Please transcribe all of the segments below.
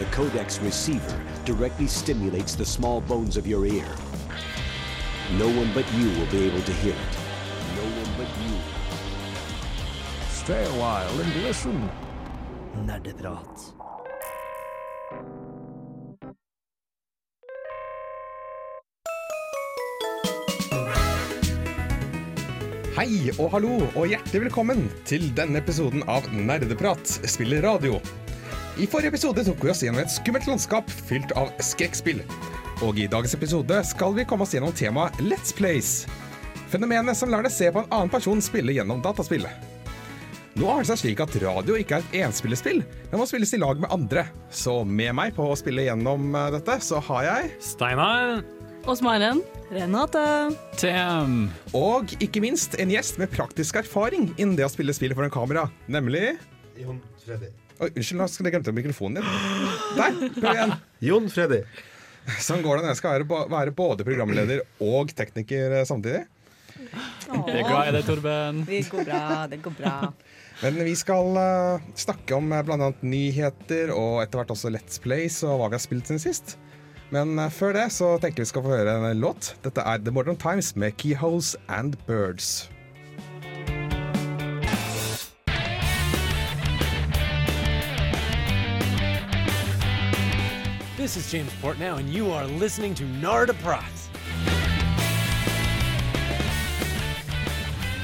The codex receiver directly stimulates the small bones of your ear. No one but you will be able to hear it. No one but you. Stay a while and listen. Nerdeprat. Hei og hallo og hjertelig velkommen til denne episoden av Nerdeprat spiller radio. I forrige episode tok vi oss gjennom et skummelt landskap fylt av skrekkspill. Og i dagens episode skal vi komme oss gjennom temaet Let's Plays. Fenomenet som lar deg se på en annen person spille gjennom dataspillet. Nå har det seg slik at radio ikke er et enspillespill, men må spilles i lag med andre. Så med meg på å spille gjennom eh, dette, så har jeg Steinar. Åsmaren. Maren. Renate. TM. Og ikke minst en gjest med praktisk erfaring innen det å spille spill foran kamera, nemlig Jon Freddy. Oi, unnskyld, jeg glemte mikrofonen din. Der, prøv igjen. Jon Freddy. Sånn går det når jeg skal være, være både programleder og tekniker eh, samtidig. Vi er glad i deg, Torben. Det går bra, det går bra. Men vi skal eh, snakke om uh, bl.a. nyheter og etter hvert også Let's Plays og hva vi har spilt siden sist. Men eh, før det så tenker vi skal få høre en låt. Dette er The Modern Times med Keyholes and Birds. This is James Portnow, and you are listening to Narda Prize.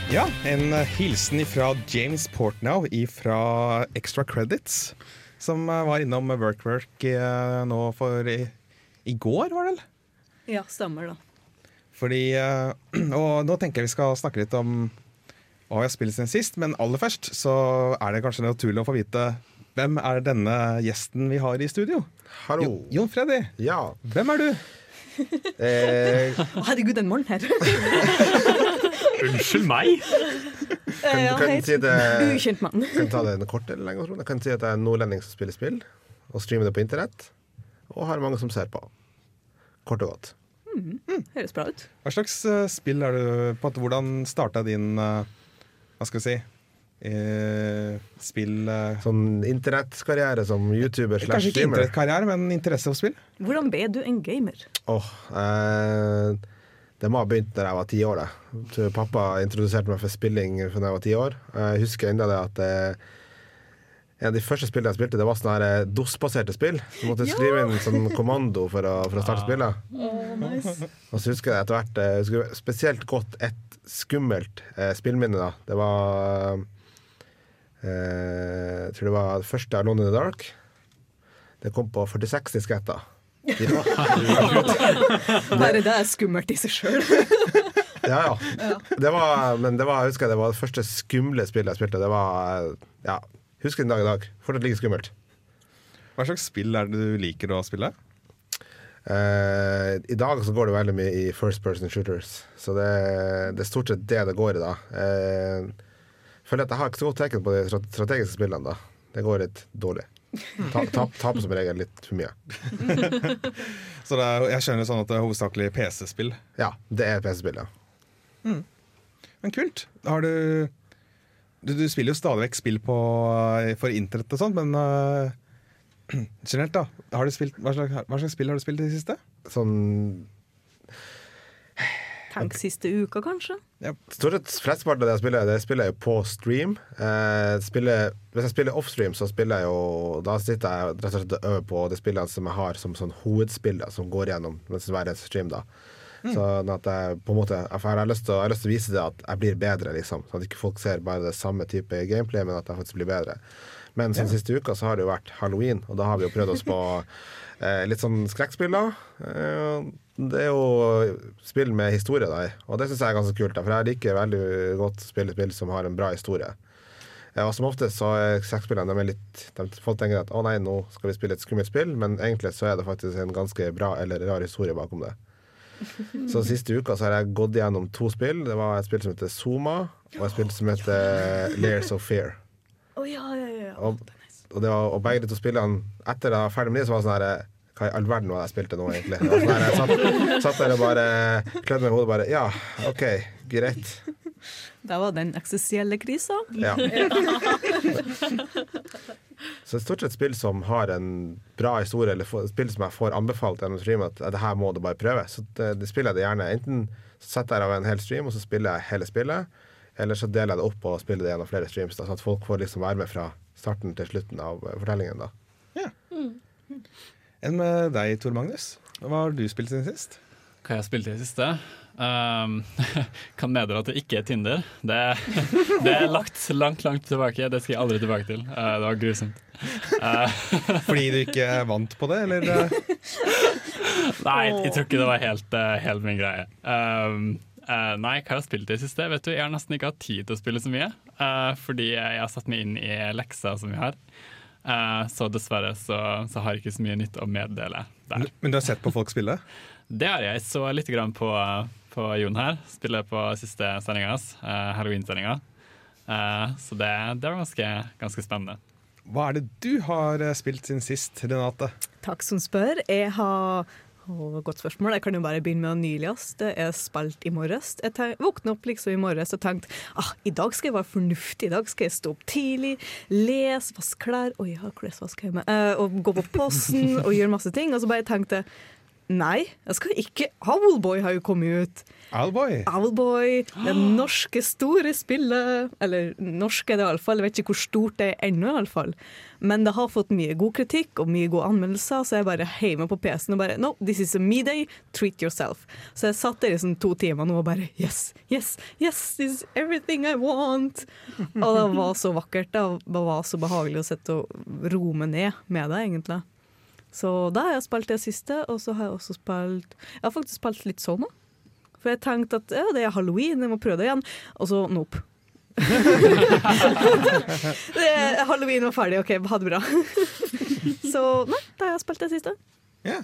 Ja, en eh, hilsen fra James Portnow fra Extra Credits, som eh, var innom WorkWork eh, nå for i, i går, var det vel? Ja, stemmer da. Fordi, og nå tenker jeg vi skal snakke litt om hva vi har spilt siden sist, men aller først så er det kanskje naturlig å få vite hvem er denne gjesten vi har i studio? Hallo. Jo, Jon Freddy, Ja. hvem er du? Eh, Å, herregud, en morgen her. Unnskyld meg? kan, Ja, kan, si det, Ukjent mann. kan ta det kort eller lenge. Jeg kan si at jeg er en nordlending som spiller spill, og streamer det på internett. Og har mange som ser på. Kort og godt. Høres bra ut. Hva slags uh, spill er du på? en Hvordan starta din uh, Hva skal vi si eh, spill eh, Sånn internettkarriere som YouTuber slash Kanskje ikke internettkarriere, men interesse for spill? Hvordan ble du en gamer? Åh, eh, det må ha begynt da jeg var ti år. Da. Pappa introduserte meg for spilling da jeg var ti år. Jeg husker enda det at eh, en av de første spillene jeg spilte, det var sånne eh, DOS-baserte spill. Du måtte skrive inn sånn kommando for å, for å starte spillet. Og så husker jeg etter hvert eh, jeg husker spesielt godt et skummelt eh, spillminne. da Det var eh, Jeg tror det var det første Alone in the Dark. Det kom på 46 disketter. Bare det er skummelt i seg sjøl. Ja, ja. Det var, men det var, jeg husker det var det første skumle spillet jeg spilte. Det var Ja, husker den dag i dag. Fortsatt like skummelt. Hva slags spill er det du liker å spille? Uh, I dag så går det veldig mye i first person shooters, så det, det er stort sett det det går i da. Eh, føler at jeg har ikke så godt teken på de strategiske spillene da. Det går litt dårlig. Ta, tap, taper som regel litt for mye. Så er, jeg skjønner sånn at det er hovedsakelig PC-spill. Ja, det er PC-spill, ja. Men kult. Har du, du Du spiller jo stadig vekk spill på, for internett og sånn, men uh, generelt, da. Har du spilt, hva, slags, hva slags spill har du spilt i det siste? Sånn Tenk siste uka, kanskje? Stort sett flesteparten av det jeg spiller, det spiller jeg jo på stream. Eh, spiller, hvis jeg spiller offstream, så spiller jeg jo Da sitter jeg rett og slett og øver på de spillene som jeg har som sånn hovedspill, da, som går gjennom mens hver eneste stream. da Sånn at jeg på en måte Jeg har lyst til, å- jeg har lyst til å vise det at jeg blir bedre, liksom. Sånn at ikke folk ser bare det samme type gameplay, men at jeg faktisk blir bedre. Men sånn siste uka så har det jo vært halloween, og da har vi jo prøvd oss på eh, litt sånn skrekkspill, da. Eh, det er jo spill med historie der, og det syns jeg er ganske kult. For jeg liker veldig godt å spille spill som har en bra historie. Og som oftest så er sexspillene de er litt de, Folk tenker at å nei, nå skal vi spille et skummelt spill, men egentlig så er det faktisk en ganske bra eller rar historie bakom det. Så siste uka så har jeg gått gjennom to spill. Det var et spill som heter Zoma, og et spill som heter Layers of Fear. Å ja, ja, ja. ja. Og, og, det var, og begge de to spillene Etter jeg var ferdig med de, så var det sånn her Hva i all verden var det jeg spilte nå, egentlig? Sånn jeg satt, satt der og bare klødde meg i hodet og bare Ja, OK, greit. Det var den eksistensielle krisa. Ja. Så det er stort sett spill som har en bra historie, eller spill som jeg får anbefalt gjennom stream, at det her må du bare prøve. Så det, det spiller jeg det gjerne. Enten setter jeg av en hel stream, og så spiller jeg hele spillet, eller så deler jeg det opp og spiller det gjennom flere streams, da, så at folk får liksom være med fra starten til slutten av eh, fortellingen. da. Enn med deg, Tor Magnus? Hva har du spilt siden sist? Hva har jeg spilt i det siste? Um, kan meddele at det ikke er Tinder. Det, det er lagt langt, langt tilbake. Det skal jeg aldri tilbake til. Uh, det var grusomt. Uh, Fordi du ikke vant på det, eller? eh? nei, jeg tror ikke det var helt, uh, helt min greie. Um, uh, nei, hva har jeg spilt i det siste? Vet du, Jeg har nesten ikke hatt tid til å spille så mye. uh, fordi jeg har satt meg inn i lekser som vi har. Uh, så dessverre så, så har jeg ikke så mye nytt å meddele der. Men du har sett på folk spille? Det har jeg. Så litt grann på, på Jon her. Spiller på siste sendinga hans, uh, halloween-sendinga. Eh, så det, det var ganske, ganske spennende. Hva er det du har eh, spilt siden sist, Renate? Takk som spør. Jeg har Å, Godt spørsmål. Jeg kan jo bare begynne med. Det er spilt i morges. Jeg våkna opp liksom i morges og tenkte ah, i dag skal jeg være fornuftig. I dag skal jeg stå opp tidlig, lese, vaske klær Oi, jeg har klesvask hjemme. Eh, og gå på posten og gjøre masse ting. Og så bare tenkte jeg nei, jeg skal ikke Owlboy har jo kommet ut. Owlboy. Owlboy, det norske store spillet. Eller norsk er det iallfall. Jeg vet ikke hvor stort det er ennå, iallfall. Men det har fått mye god kritikk og mye gode anmeldelser, så jeg bare heiv meg på PC-en og bare No, this is a me day, treat yourself. Så jeg satt der i sånn to timer nå og bare Yes, yes, yes, this is everything I want. Og det var så vakkert. Det var så behagelig å sitte og roe meg ned med det, egentlig. Så da har jeg spilt det siste, og så har jeg også spilt Jeg har faktisk spilt litt Soma. For jeg tenkte at ja, det er halloween, jeg må prøve det igjen. Og så nope. det halloween var ferdig, OK, ha det bra. så nei, da har jeg spilt det siste. Ja.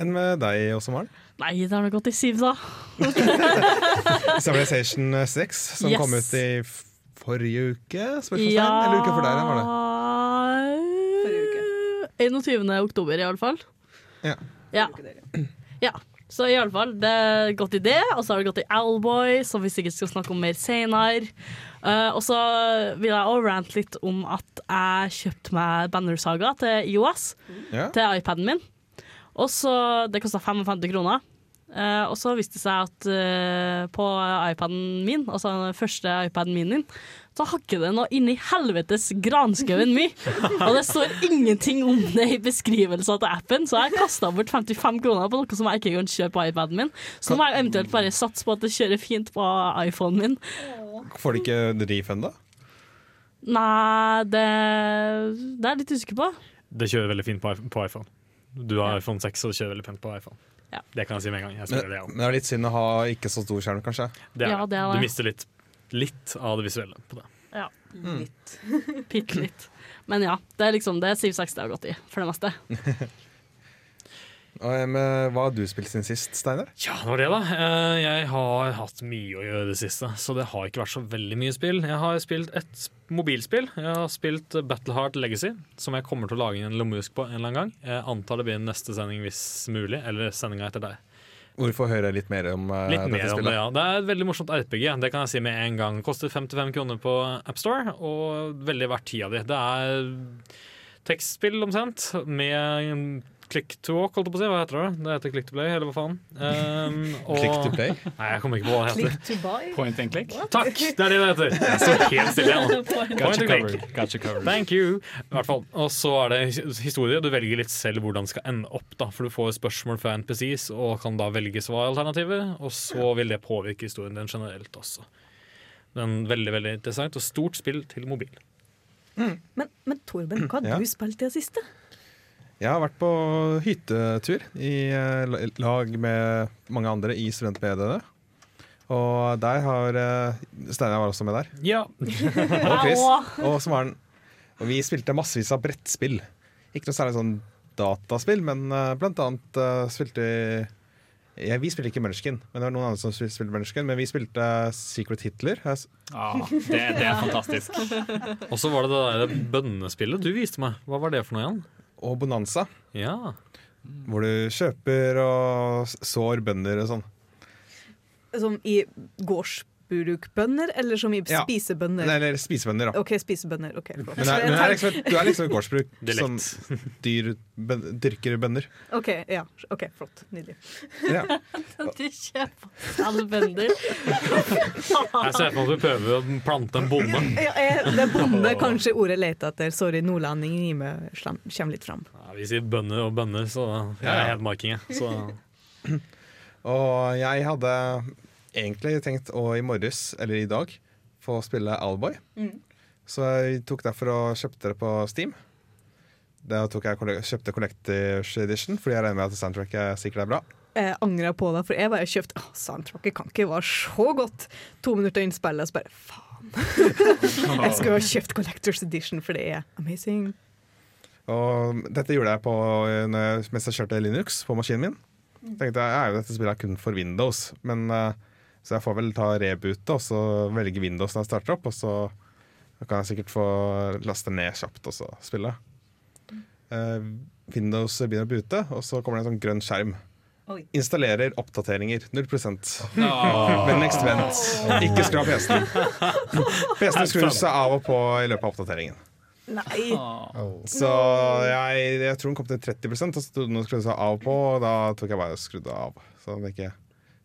Enn med deg også, Maren? Nei, det har nå gått i syv, da. Civilization 6, som Yes. kom ut i forrige uke? Spørsmålstegn? Eller uka før der, var det? Forrige 21. oktober, i alle fall. Ja. Ja. ja. Så i alle fall, det har gått i det, og så har det gått i Owlboy, som vi sikkert skal snakke om mer senere. Uh, og så vil jeg også rante litt om at jeg kjøpte meg Bannersaga til IOS, Mm. til iPaden min. Og så, Det kosta 55 kroner. Eh, og så viste det seg at eh, på iPaden min, altså den første iPaden min, så hakker det noe inni helvetes granskauen min. Og det står ingenting om det i beskrivelsen til appen, så jeg kasta bort 55 kroner på noe som jeg ikke kan kjøre på iPaden min. Så nå må jeg eventuelt bare satse på at det kjører fint på iPhonen min. Får du ikke refund, da? Nei, det, det er jeg litt usikker på. Det kjører veldig fint på, på iPhone. Du har iPhone 6, og det kjører veldig pent på iPhone. Ja. Det kan jeg si med en gang. Jeg Men, det, det, men det er litt synd å ha ikke så stor skjerm, kanskje. det er Ja, det er Du mister litt, litt av det visuelle på det. Ja, Litt. Bitte litt. Men ja, det er liksom det Siv 6 det har gått i, for det meste. Og, em, hva har du spilt siden sist, Steinar? Ja, det var det, da. Eh, Jeg har hatt mye å gjøre i det siste, så det har ikke vært så veldig mye spill. Jeg har spilt et mobilspill. Jeg har spilt Battleheart Legacy, som jeg kommer til å lage en lommehusk på en eller annen gang. Jeg antar det blir neste sending hvis mulig, eller sendinga etter deg. Hvorfor høre litt mer om uh, Litt mer om det, ja. Det er et veldig morsomt RPG, det kan jeg si med en gang. Koster 55 kroner på AppStore, og veldig verdt tida di. Det er tekstspill omtrent, med click to walk, holdt jeg på å si. Hva heter det? Det heter click to play, eller hva faen. Um, og, Click to play? Nei, jeg kommer ikke på hva det heter. Click to buy. Point and click. Takk! Det er det det heter. Jeg står helt stille igjen. nå. Got Point and covered. click. Got covered. Thank you. I hvert fall. Og så er det his- historie. Du velger litt selv hvordan det skal ende opp. da For du får spørsmål fra NPCs og kan da velge svaralternativer. Og så vil det påvirke historien din generelt også. Men veldig veldig interessant og stort spill til mobil. Men, men Torben, hva har Ja. du spilt i det siste? Jeg har vært på hyttetur i eh, lag med mange andre i studentmediene. Og der har eh, Steinar var også med der. Ja. Og Chris. Og han Og vi spilte massevis av brettspill. Ikke noe særlig sånn dataspill, men eh, blant annet spilte vi ja, Vi spilte ikke Munchkin, men det var noen andre som spilte Munchkin. Men vi spilte Secret Hitler. Ja, Ah, det, det er fantastisk. Og så var det det der bønnespillet du viste meg. Hva var det for noe igjen? Og Bonanza, Ja. hvor du kjøper og sår bønder og sånn. Som i gårds... gårdsbrukbønder, eller som i Ja. spisebønder? Eller spisebønder, da. OK, spisebønder. ok. Men, det er, men det er liksom, du er liksom et gårdsbruk sånn som dyr, ben, dyrker bønder. OK, ja. ok, flott. Nydelig. Ja. Du kjøper alle bønder. Jeg ser for meg at du prøver å plante en bonde. Ja, det er bonde kanskje ordet leter etter. Sorry, nordlendingen i meg kommer litt fram. Ja, vi sier bønder og bønder, så jeg er hedmarking, jeg. Så Og jeg hadde egentlig tenkt å i morges, eller i dag, få spille Alboy. Så jeg tok derfor og kjøpte det på Steam. Da tok jeg kjøpte Collectors Edition, fordi jeg regner med at soundtracket sikkert er bra. Jeg angrer på det, for jeg bare kjøpte Åh, Soundtracket kan ikke være så godt. To minutter inn spillet, så bare faen. jeg skulle ha kjøpt Collectors Edition, for det er amazing. Og dette gjorde jeg på, jeg, mens jeg kjørte Linux på maskinen min. Tenkte jeg, ja, jo, Dette spillet er kun for Windows, men, eh, så jeg får vel ta reboote og så velge Windows når jeg starter opp. Og så kan jeg sikkert få laste ned kjapt og så spille. Eh, Windows begynner å boote, og så kommer det en sånn grønn skjerm. Oi. Installerer oppdateringer. 0% Men next vent. Ikke skrap PC-en. PC-en skrur seg av og på i løpet av oppdateringen. Nei. Så jeg, jeg tror den kom til 30% og så skrudde den seg av og på, og da tok jeg bare og skrudde av. Så, det ikke,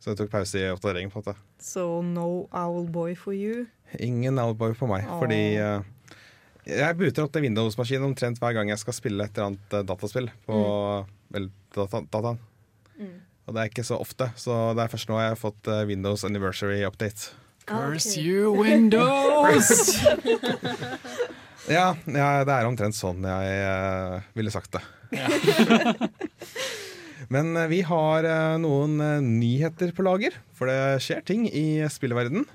så jeg tok pause i oppdatering. på en måte. So no Owlboy for you. Ingen Owlboy for meg, Oh. fordi uh, jeg booter opp til Windows-maskinen omtrent hver gang jeg skal spille et eller annet eh, dataspill på vel, data, dataen. Og det er ikke så ofte, så det er først nå jeg har fått eh, Windows Anniversary Update. Curse you, Windows! Ja, ja, det er omtrent sånn jeg uh, ville sagt det. Men eh, vi har eh, noen eh, nyheter på lager, for det skjer ting i spillverden.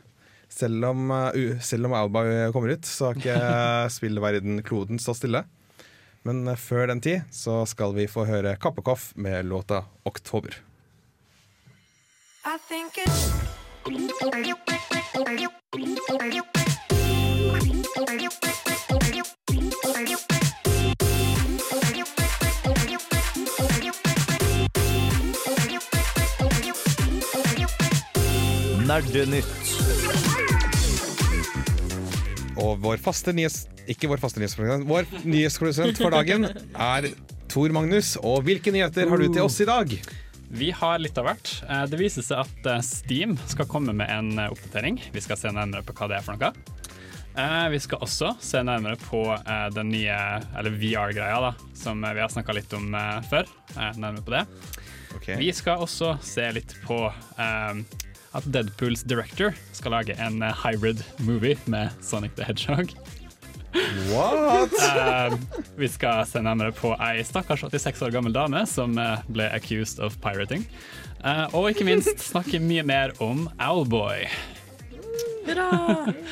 Selv om, eh, selv om Alba kommer ut, så har ikke spillverden kloden stått stille. Men før den tid så skal vi få høre Kappekoff med låta 'Oktober'. Nerdenytt. Og vår faste nyhets... Ikke vår faste nyhetsprodusent, vår nyhetsprodusent for dagen er Tor Magnus. Og hvilke nyheter har du til oss i dag? Vi har litt av hvert. Eh, Det viser seg at eh, Steam skal komme med en eh, oppdatering. Vi skal se nærmere på hva det er for noe. Eh, Vi skal også se nærmere på den nye, eller VR-greia, da, som vi har snakka litt om før. Eh, Nærmere på det. Okay. Vi skal også se litt på eh, at Deadpools director skal lage en eh, hybrid movie med Sonic the Hedgehog. What? uh, vi skal se nærmere på ei stakkars 86 år gammel dame som eh, ble accused of pirating. Uh, og ikke minst snakke mye mer om Owlboy.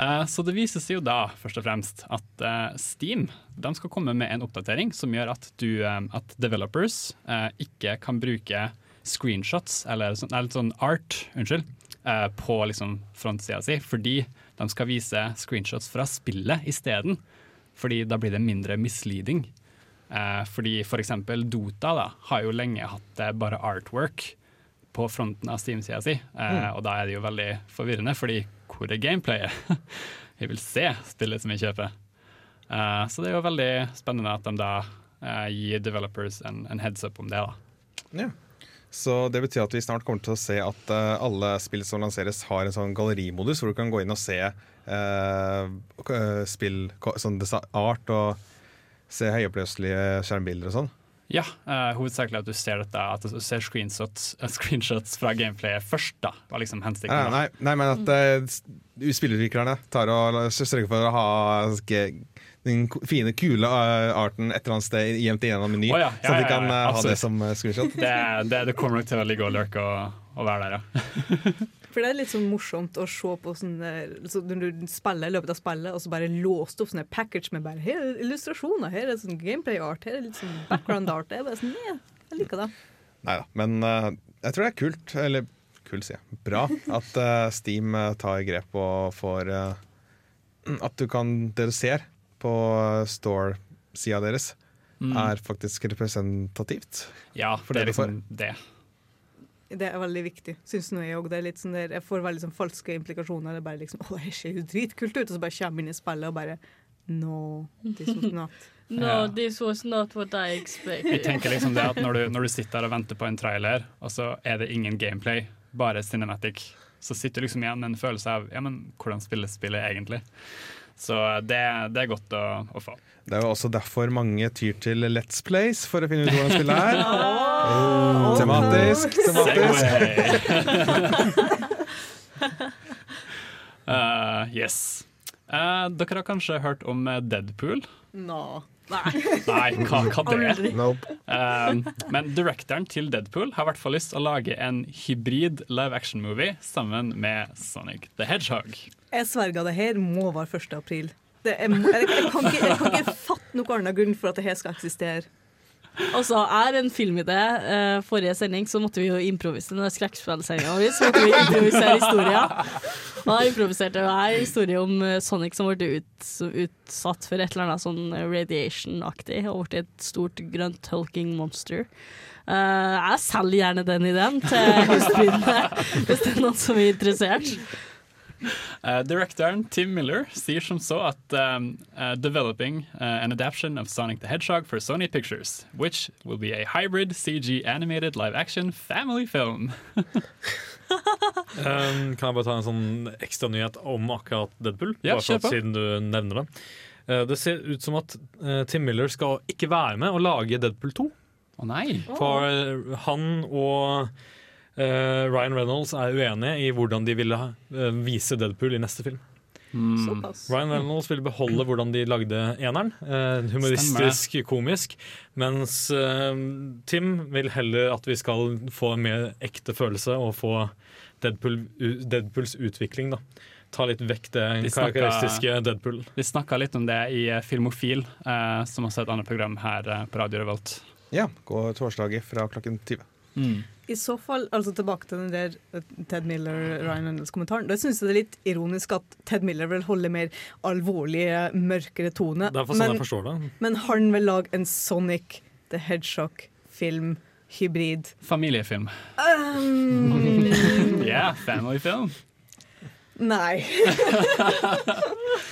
Eh, så det vises jo da først og fremst at Steam de skal komme med en oppdatering som gjør at, du, at developers eh, ikke kan bruke screenshots, eller sånn, eller sånn art, unnskyld, eh, på liksom frontsida si, fordi de skal vise screenshots fra spillet isteden. Fordi da blir det mindre misleading. Eh, fordi for eksempel Dota da, har jo lenge hatt eh, bare artwork på fronten av Steam-sida si, eh, og da er det jo veldig forvirrende, fordi hvor er gameplayet? Jeg vil se spillet som jeg kjøper. Eh, så det er jo veldig spennende at de da eh, gir developers en, en heads up om det. da. Ja. Så det betyr at vi snart kommer til å se at eh, alle spill som lanseres, har en sånn gallerimodus hvor du kan gå inn og se eh, spill, ko- sånn art og se høyoppløselige skjermbilder og sånn. Ja, uh, hovedsakelig at du ser dette, at du ser screenshots, eh, screenshots fra gameplayet først. da, var liksom hensikten. Nei, nei, men at uh, s- spillutviklerne tar og sørger for å ha den fine, kule eh, arten et eller annet sted gjemt i en eller annen meny, Å ja, ja, så de kan eh, ha det som eh, screenshot. Det, det, det kommer nok til å ligge og lurke og, og være der, ja. For det er litt sånn morsomt å se på sånne så Når du spiller i løpet av spillet, og så bare låst opp sånne package med bare Her er illustrasjoner, her er sånn gameplay art, her er litt sånn background art. Det er bare sånn, ja, jeg liker det. Nei da, men uh, jeg tror det er kult, eller kult sier jeg, bra, at uh, Steam tar grep og får uh, At du kan Det du ser på store-sida deres, er faktisk representativt. Ja, For det det er liksom det. Det er veldig viktig, syns nå jeg òg. Sånn der, jeg får veldig sånn falske implikasjoner. Det er bare liksom, å, det ser jo dritkult ut, og så bare kommer jeg inn i spillet og bare No, this was not. No, this was not what I Jeg expected. tenker liksom det at når du, når du sitter der og venter på en trailer, og så er det ingen gameplay, bare cinematic, så sitter du liksom igjen med en følelse av ja, men hvordan spilles spillet egentlig? Så det, det er godt å, å få. Det er jo også derfor mange tyr til Let's Plays for å finne ut hvordan spillet er. Oh, tematisk. tematisk. Uh, yes. Uh, dere har kanskje hørt om Deadpool? No. Nei. Nei, hva, hva det? Nope. Um, men directoren til Deadpool har i hvert fall lyst til å lage en hybrid live action-movie sammen med Sonic the Hedgehog. Jeg sverger det her må være 1. april. Det er, jeg, jeg, kan ikke, jeg kan ikke fatte noen annen grunn for at det her skal eksistere. Altså, er en filmidé Uh, forrige sending, så måtte vi jo improvisere skrekkspillsendinga vår. Så måtte vi improvisere historier. Og da improviserte jeg en historie om eh, Sonic som ble ut, utsatt for et eller annet sånn radiation-aktig og ble et stort grønt hulking monster. Uh, jeg selger gjerne den ideen til husbydende hvis det er noen som er interessert. Uh, directoren Tim Miller sier som så at um, uh, developing uh, an adaptation of Sonic the Hedgehog for Sony Pictures, which will be a hybrid CG animated live action family film. Um, kan jeg bare ta en sånn ekstra nyhet om akkurat Deadpool? Ja, Bare for at Siden du nevner det. Det ser ut som at Tim Miller skal ikke være med og lage Deadpool 2. Å nei! For oh. han og Ryan Reynolds er uenig i hvordan de ville uh, vise Deadpool i neste film. Mm. Ryan Reynolds ville beholde hvordan de lagde eneren. Uh, humoristisk, komisk. Mens uh, Tim vil heller at vi skal få en mer ekte følelse og få Deadpool, Deadpools utvikling. da Ta litt vekk det De snakka- karakteristiske Deadpool. Vi snakka litt om det i eh, Filmofil, eh, som også er et annet program her eh, på Radio Revolt. Ja, gå torsdager fra klokken 20. I så fall, altså tilbake til den der eh, Ted Miller, Ryan Reynolds-kommentaren. Da syns jeg det er litt ironisk at Ted Miller vil holde mer alvorlige, mørkere tone. Det er for sånn Men, jeg forstår det. men han vil lage en Sonic the Hedgehog-film. Hybrid. Familiefilm. Um, Yeah, family film. nei.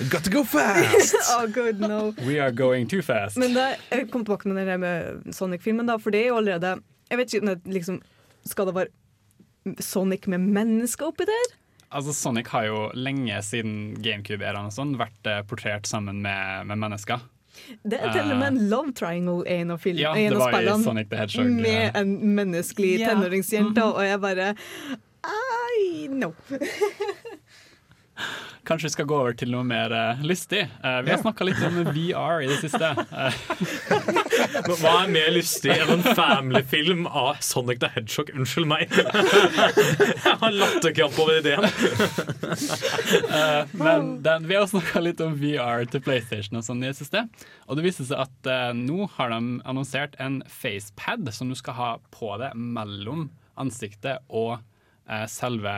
Got to go fast! oh, good, no. We are going too fast. Men da, jeg kom tilbake med den med Sonic-filmen, da, for det er jo allerede Jeg vet ikke om det liksom Skal det være Sonic med mennesker oppi der? Altså, Sonic har jo lenge siden GameCube-æraen og sånn vært eh, portrert sammen med, med mennesker. Det er til og med en love triangle i en av, film, Ja, en det var i spillene. Sonic the Hedgehog. Med en menneskelig yeah. tenåringsjente, og jeg bare I no. Kanskje vi skal gå over til noe mer uh, lystig. Uh, vi har snakka litt om VR i det siste. Uh. Hva er mer lystig enn en family-film av Sonic the Hedgehog? Unnskyld meg. Jeg har latterkrampe over ideen. men den, vi har snakka litt om VR til PlayStation og sånn i det siste. Og det viser seg at nå har de annonsert en facepad som du skal ha på deg mellom ansiktet og selve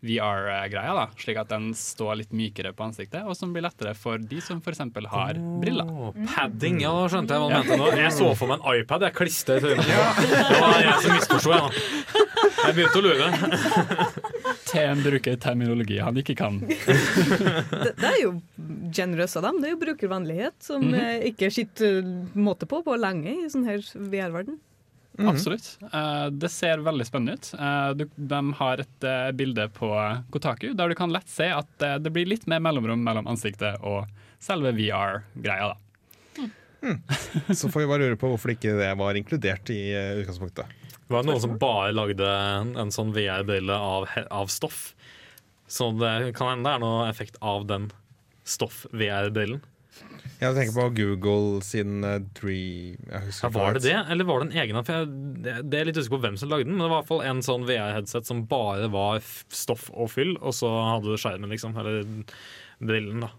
VR-greia, da, slik at den står litt mykere på ansiktet, og som blir lettere for de som f.eks. har briller. Padding, ja, skjønte jeg hva du mente nå. Jeg så for meg en iPad, jeg klistret i trynet. Det var jeg som misforsto, jeg. Jeg begynte å lure. TM bruker terminologi han ikke kan. Det, det er jo generøst av dem. Det er jo brukervennlighet som mm -hmm. ikke er skitt eh, måte på på lenge i sånn her VR-verden. Absolutt. Uh, det ser veldig spennende ut. Uh, du, de har et uh, bilde på Kotaku der du kan lett se at det blir litt mer mellomrom mellom ansiktet og selve VR-greia. Mm. Så får vi bare lure på hvorfor ikke det var inkludert i utgangspunktet. utgangspunktet. Var noen som bare lagde en, en sånn VR-brille av, av stoff? Så det kan hende det er noe effekt av den stoff-VR-brillen. Jeg tenker på Google sin eh, Dream jeg Ja, var det det, eller var det en egen? For jeg, det, det er litt usikker på hvem som lagde den, men det var i hvert fall en sånn VR-headset som bare var stoff og fyll, og så hadde du skjermen, liksom. Eller brillen, da.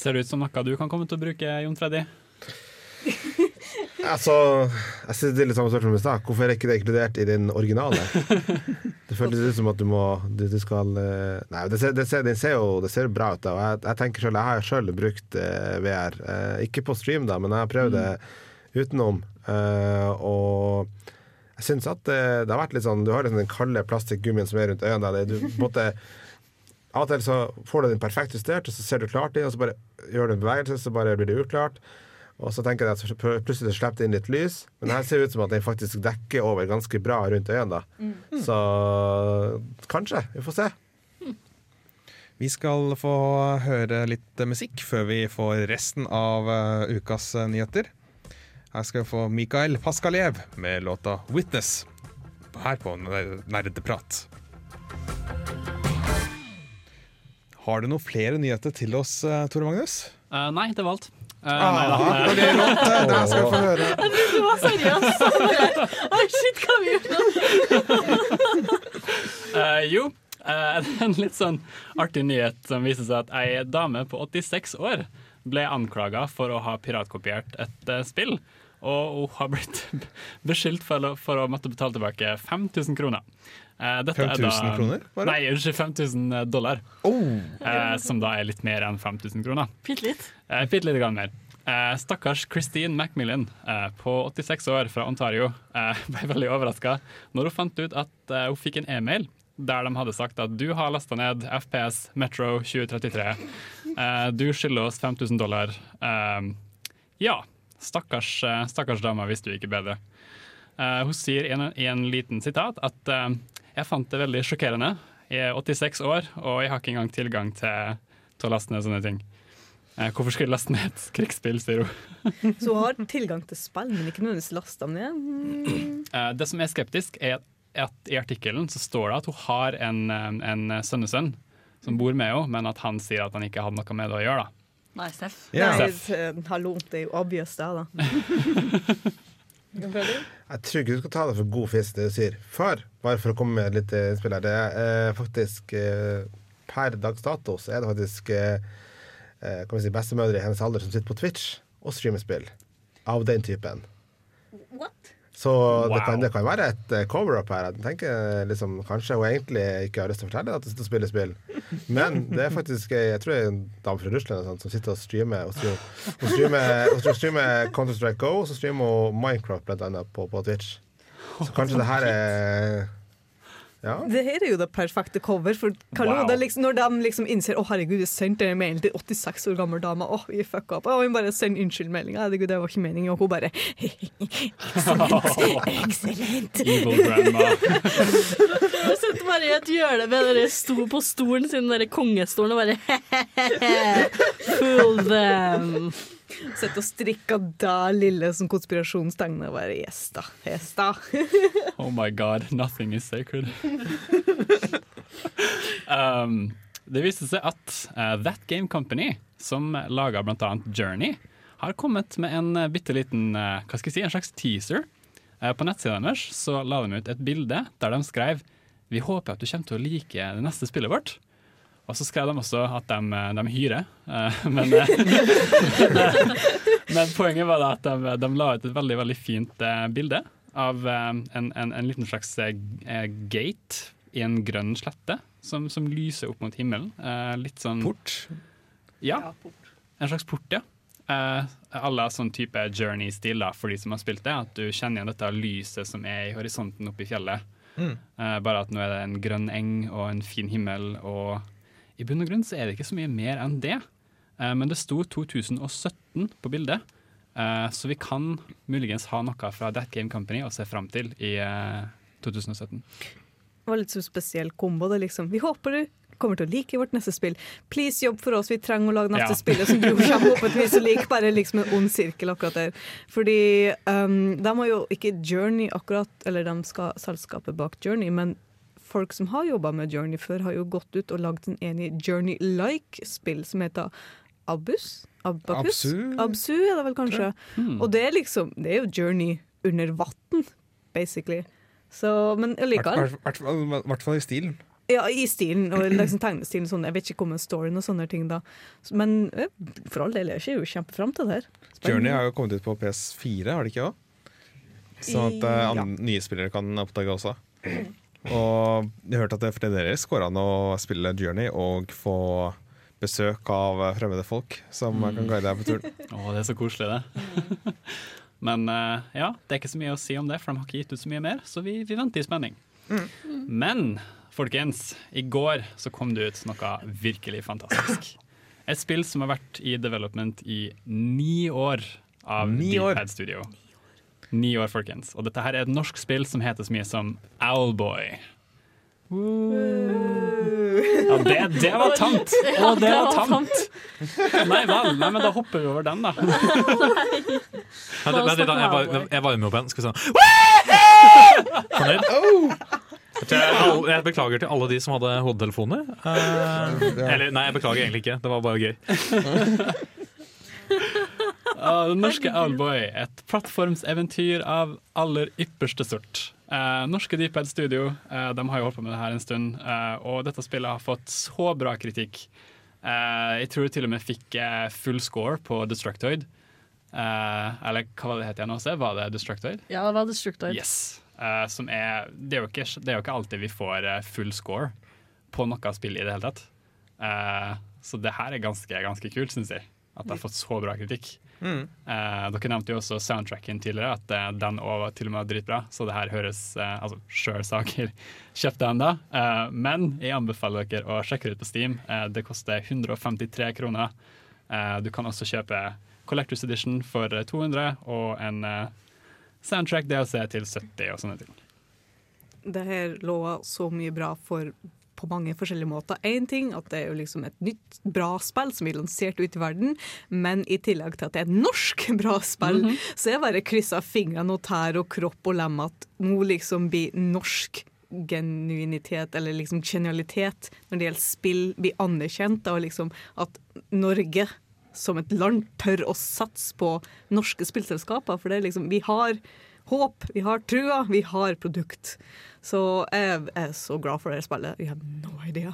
Ser det ut som noe du kan komme til å bruke, Jon Freddy? Altså, jeg er litt samme spørsmål som i stad. Hvorfor er ikke det inkludert i den originale? Det føles ut som at du må Du, du skal eh, Nei, det ser, det ser, det ser jo det ser bra ut. Da. Jeg, jeg tenker selv, jeg har sjøl brukt eh, VR. Eh, ikke på stream, da, men jeg har prøvd det utenom. Eh, og Jeg synes at det, det har vært litt sånn Du har liksom den kalde plastikkgummien som er rundt øynene der. Du, måtte av og til så får du den perfekt justert, og så ser du klart inn, og så bare gjør du en bevegelse, så bare blir det uklart. Og så tenker jeg at plutselig slipper det inn litt lys, men her ser det ut som at den faktisk dekker over ganske bra rundt øynene. Mm. Så kanskje. Vi får se. Vi skal få høre litt musikk før vi får resten av eh, ukas eh, nyheter. Her skal vi få Mikael Paskaljev med låta 'Witness' her på Nerdeprat. Har du noen flere nyheter til oss, eh, Tore Magnus? Uh, nei, det var alt. Eh, nei da. det er det her skal få høre. Du var seriøs. Oi, shit, hva har vi gjort nå? Eh, jo, eh, en litt sånn artig nyhet som viser seg at ei dame på 86 år ble anklaga for å ha piratkopiert et spill. Og hun har blitt beskyldt for for å måtte betale tilbake 5000 kroner. Eh, dette er 5000 kroner, Bare? Nei, unnskyld, 5000 dollar. Eh, som da er litt mer enn 5000 kroner. Bitte litt. Uh, Bitte lite grann mer. Uh, stakkars Christine Macmillan eh, på 86 år fra Ontario eh, ble veldig overraska når hun fant ut at eh, hun fikk en e-mail der de hadde sagt at du har lasta ned FPS Metro 2033. Eh, du skylder oss 5000 dollar. Eh, ja, stakkars, eh, stakkars dame visste jo ikke bedre. Eh, hun sier i en, en liten sitat at eh, jeg fant det veldig sjokkerende. Jeg er 86 år, og jeg har ikke engang tilgang til, til å laste ned sånne ting. Eh, hvorfor skulle jeg laste ned et krigsspill, sier hun. Så hun har tilgang til spill, men ikke nødvendigvis lasta ned. Mm. Eh, det som er skeptisk, er at, i artikkelen så står det at hun har en, en sønnesønn som bor med henne, men at han sier at han ikke hadde noe med det å gjøre. da. Nei, Steff. Yeah. Nei, eh, hallo, det er jo obvious, det, da. Jeg tror ikke du skal ta det for god fisk, det du sier. For, bare for å komme med litt innspill her, det er eh, faktisk eh, Per dags dato så er det faktisk eh, kan vi si bestemødre i hennes alder som sitter på Twitch og streamer spill. Av den typen. Så det, kan, det kan være et eh, cover-up her. Jeg tenker liksom, Kanskje hun egentlig ikke har lyst til å fortelle at hun sitter og spiller spill. Men det er faktisk ei- jeg tror det er en dame fra Russland sånt, som sitter og streamer. Og streamer, og streamer, og streamer Counter-Strike Go, og så streamer hun Minecraft blant annet på, på Twitch. Så kanskje det her er Ja. Det her er jo det perfekte cover. For Carlo, Wow. det liksom, når de liksom innser Å herregud, vi sendte en mail til 86 år gammel dame. Å, vi fucka opp. og hun bare sender unnskyldmelding. Herregud, det var ikke meningen. Og hun bare Excellent. Evil grandma. Jeg sitter bare i et hjørne med dere sto på stolen sin, den der kongestolen, og bare Fool them. Sitter og strikka da lille som konspirasjonstegn. Og bare yes da. Yes da. Oh my god, nothing is sacred. um, det viste seg at uh, That Game Company, som laga bl.a. Journey, har kommet med en uh, bitte liten uh, hva skal jeg si, en slags teaser. Uh, på nettsida deres så la de ut et bilde der de skrev Vi håper at du kommer til å like det neste spillet vårt. Og så skrev de også at de, eh, de hyrer. eh, men, eh, men poenget var da at de, de la ut et veldig veldig fint bilde av en, en, en liten slags gate i en grønn slette som, som lyser opp mot himmelen. Eh, litt sånn Port. Ja, en slags port, ja. Alle sånn type journey-stil da, for de som har spilt det. At du kjenner igjen dette lyset som er i horisonten oppe i fjellet. Mm. Eh, bare at nå er det en grønn eng og en fin himmel, og i bunn og grunn så er det ikke så mye mer enn det. Eh, men det sto 2017 på bildet, eh, så vi kan muligens ha noe fra That Game Company å se fram til i eh, 2017. Det var litt så spesiell kombo. Det liksom, vi håper du kommer til å like vårt neste spill. Please, jobb for oss. Vi trenger å lage neste Ja. spill som du forhåpentligvis til. Bare liksom en ond sirkel akkurat der. Fordi um, de har jo ikke Journey akkurat, eller de skal selskapet bak Journey, men folk som har jobba med Journey før, har jo gått ut og lagd en enig Journey-like-spill som heter Abus? Abacus? Absu. Absu er det vel kanskje. Og det er liksom Det er jo Journey under vann, basically. Så, men I allikevel. hvert fall i stilen. Ja, i stilen og liksom tegnestilen. Sånn. Jeg vet ikke om en storyen og sånne ting. da Men for all del, jeg ser jo kjempefram til det her. Spennende. Journey har jo kommet ut på PS4, har det ikke òg? Sånn at uh, Ja. nye spillere kan oppdage også. Og jeg har hørt at det deres går an å spille Journey og få besøk av fremmede folk som kan guide deg på turen. Å, det er så koselig, det. Men eh, ja, det er ikke så mye å si om det, for de har ikke gitt ut så mye mer, så vi, vi venter i spenning. Men folkens, i går så kom det ut noe virkelig fantastisk. Et spill som har vært i development i ni år av Ni år? Deephead Studio. Ni år, folkens. Og dette her er et norsk spill som heter så mye som Owlboy. Ja, det, det var tamt! Å, det var tamt! Nei vel, nei, men da hopper vi over den, da. Ja, det, vent litt, da, jeg, var- jo varmer opp igjen. Skal vi se. Fornøyd? Jeg, tror jeg, alle- jeg beklager til alle de som hadde hodetelefoner. Eh, eller nei, jeg beklager egentlig ikke. Det var bare gøy. Ah, Den norske Owlboy, et plattformseventyr av aller ypperste sort. Uh, norske Deeped Studio uh, de har jo holdt på med det her en stund, eh, og dette spillet har fått så bra kritikk. Jeg tror det til og med fikk full score på Destructoid. Eller hva var det het igjen også? Var det Destructoid? Ja, det var Destructoid. Yes. Som er, det, er ikke, det er jo ikke alltid vi får full score på noe spill i det hele tatt. Så det her er ganske, ganske kult, syns jeg. At det har fått så bra kritikk. Mm. Eh, dere nevnte jo også soundtracken tidligere, at eh, den òg var til og med dritbra. Så det her høres eh, Altså, sjøl saker, kjøp den da. Eh, men jeg anbefaler dere å sjekke det ut på Steam. Eh, det koster 153 kroner. Eh, du kan også kjøpe Collectors Edition for eh, 200 og en soundtrack DLC til 70 og sånne ting. Det her lover så mye bra for på mange forskjellige måter. Én ting at det er jo liksom et nytt, bra spill som blir lansert ut i verden, men i tillegg til at det er et norsk bra spill, så jeg bare kryssa fingrene og tær og kropp og lem at nå liksom blir norsk genuinitet, eller liksom genialitet, når det gjelder spill, blir anerkjent, og liksom at Norge som et land tør å satse på norske spillselskaper, for det er liksom, vi har håp, vi har trua, vi har produkt. Så jeg er så glad for det spillet. Jeg har no idea.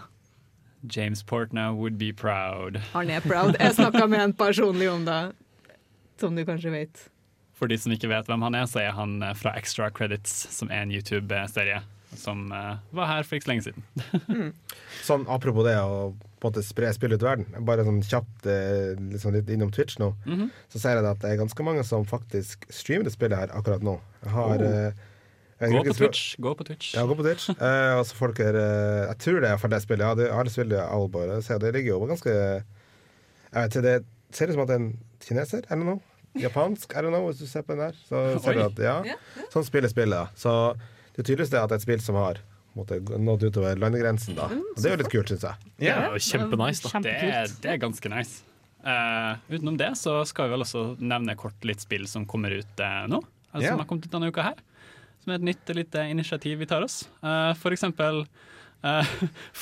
James Portnow would be proud. Han er proud. Jeg snakka med en personlig om det, som du kanskje vet. For de som ikke vet hvem han er, så er han eh, fra Extra Credits, som er en YouTube-serie som eh, var her for ikke så lenge siden. Sånn, apropos det å på en måte spre spill ut i verden. Bare sånn kjapt liksom litt innom Twitch nå. Mhm. Så ser jeg at det er ganske mange som faktisk streamer det spillet her akkurat nå. Jeg har Oh. Jeg Gå på Twitch. Gå på Twitch. Ja, gå på Twitch. Eh, altså folk er eh, Jeg tror det er for det spillet. Ja, det, jeg har spilt Owlboy. Det ligger jo ganske Jeg vet ikke, det ser ut som at det er en kineser. I don't know. Japansk. I don't know, hvis du ser på den der. Så ser du at ja, sånn spiller spillet. Så det tydeligste er at det er et spill som har på nådd utover landegrensen. da. Og det er jo litt kult, syns jeg. Jo kjempenice, da. Det er, det er ganske nice. Uh, utenom det så skal vi vel også nevne kort litt spill som kommer ut uh, nå. Altså, Ja. Som har kommet ut denne uka her. Som er et nytt lite initiativ vi tar oss. Uh, for eksempel uh,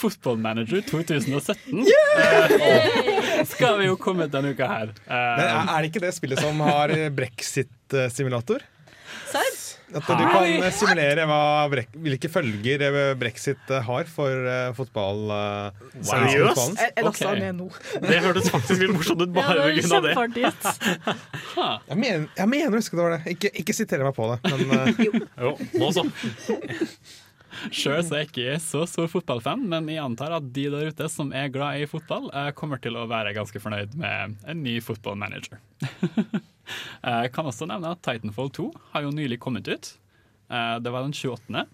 Football Manager 2017 uh, skal vi jo komme denne uka her. Eh, Men er, er det ikke det spillet som har brexit-simulator? At du kan eh, simulere hva brek hvilke følger eh, brexit eh, har for uh, fotball. Seriøst? fotballen. Jeg, jeg lasta Ok. ned nå. Det hørtes faktisk litt morsomt ut Ja, bare av det. Jeg mener, jeg mener å huske det var det. Ikke, ikke sitere meg på det. Men Jo, nå så. Sjøl er jeg ikke så stor fotballfan, men jeg antar at de der ute som er glad i fotball, eh, kommer til å være ganske fornøyd med en ny fotballmanager. Jeg kan også nevne at Titanfall 2 har jo nylig kommet ut. Eh, Det var den 28.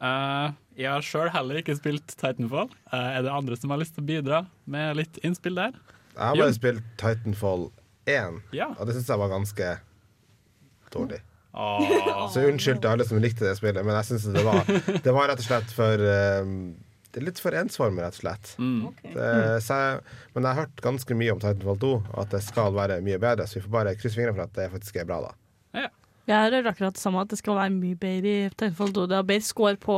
Eh, Jeg har sjøl heller ikke spilt Titanfall. Eh, Er det andre som har lyst til å bidra med litt innspill der? Jeg har bare Jon. spilt Titanfall 1, Ja. og det syns jeg var ganske dårlig. Åh. Så unnskyld til alle som likte det spillet, men jeg syns det var Det var rett og slett for eh, Det er litt for ensformig, rett og slett. Mm. Det, så jeg, men jeg har hørt ganske mye om Titanfall 2, og at det skal være mye bedre, så vi får bare krysse fingrene for at det faktisk er bra, da. Jeg hører akkurat det samme, at det skal være mye bedre i Titanfall 2. Det har bedre score på,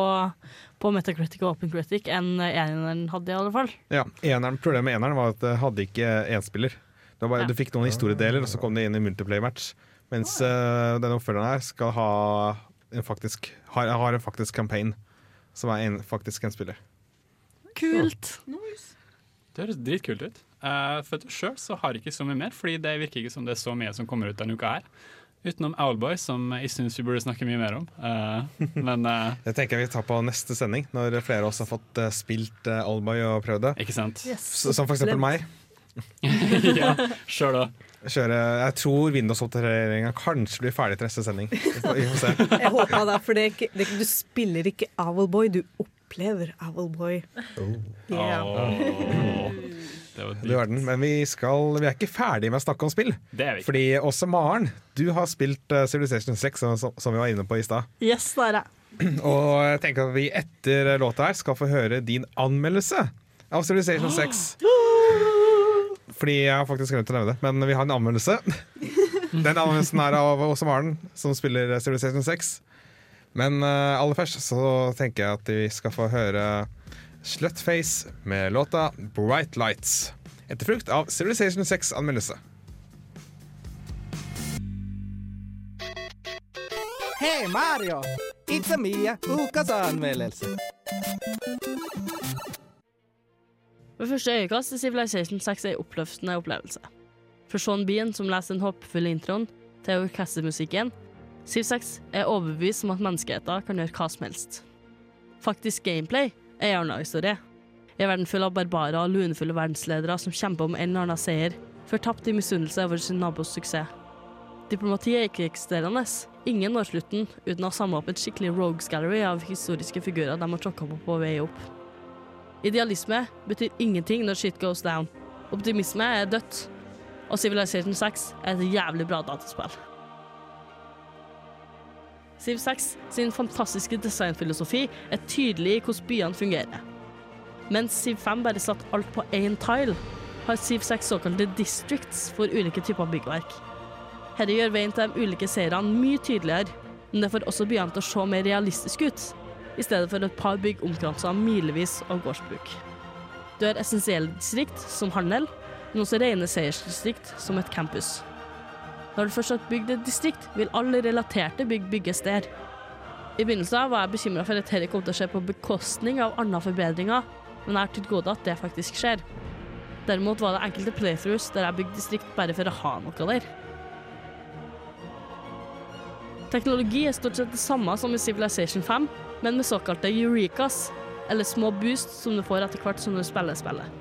på Metacritic og Open Critic enn eneren hadde, i alle fall. ja, eneren, Problemet med eneren var at det hadde ikke enspiller. Det var bare, Ja. Du fikk noen historiedeler, og så kom det inn i multiplayer-match. Mens uh, denne oppfølgeren her skal ha en faktisk, har, har en faktisk campaign, som er en, faktisk en spiller. Kult. Det høres dritkult ut. Uh, for Sjøl så har jeg ikke så mye mer, Fordi det virker ikke som det er så mye som kommer ut denne uka her. Utenom Owlboy, som jeg syns vi burde snakke mye mer om. Uh, men uh, Det tenker jeg vi tar på neste sending, når flere av oss har fått uh, spilt uh, Owlboy og prøvd det. ikke sant? Yes. som for eksempel meg. ja, sjøl òg. Kjøre, jeg tror Windows-oppdateringa kanskje blir ferdig til neste sending. Vi får, se. Jeg håper det, for det er ikke, det, er ikke- du spiller ikke Owlboy, du opplever Owlboy. Yeah. Oh. var Du verden. Men vi, skal, vi er ikke ferdige med å snakke om spill. Det er vi. Fordi også Maren, du har spilt eh, Civilization 6, som, som vi var inne på i stad. Yes, det er det. Og jeg tenker at vi etter låta her skal få høre din anmeldelse av Civilization 6. Fordi jeg har faktisk glemt å nevne det, men vi har en anmeldelse. Den anmeldelsen er av Åse Maren, som spiller Civilization 6. Men uh, aller først så tenker jeg at vi skal få høre Slutface med låta Bright Lights. Etterfrukt av Civilization 6-anmeldelse. Hei Mario! It's a Mia, ukas anmeldelse. Ved første øyekast er Civilization 6 en oppløftende opplevelse. For Sean Bean, som leser den håpefulle introen til orkestermusikken, Civ 6 er overbevist om at menneskeheten kan gjøre hva som helst. Faktisk gameplay er en annen historie. En verden full av barbarer og lunefulle verdensledere som kjemper om en eller annen seier, fortapt i misunnelse over sin nabos suksess. Diplomati er ikke-eksisterende. Ingen når slutten uten å ha samla opp et skikkelig rogues gallery av historiske figurer de har tråkka på på vei opp. Idealisme betyr ingenting når shit goes down. Optimisme er dødt. Og Civilization 6 er et jævlig bra dataspill. Civ 6 sin fantastiske designfilosofi er tydelig i hvordan byene fungerer. Mens Civ 5 bare satt alt på én tile, har Civ 6 såkalte districts for ulike typer byggverk. Dette gjør veien til de ulike seirene mye tydeligere, men det får også byene til å se mer realistisk ut, i stedet for et par bygg omkransa milevis av gårdsbruk. Du har essensielle distrikt, som handel, men også rene seiersdistrikt, som et campus. Når du først har bygd et distrikt, vil alle relaterte bygg bygges der. I begynnelsen var jeg bekymra for at dette kom til å skje på bekostning av andre forbedringer, men jeg har til gode at det faktisk skjer. Derimot var det enkelte playthroughs der jeg bygde distrikt bare for å ha noe der. Teknologi er stort sett det samme som i Civilization 5, men med såkalte eurekas, eller små boost som du får etter hvert som du spiller spillet.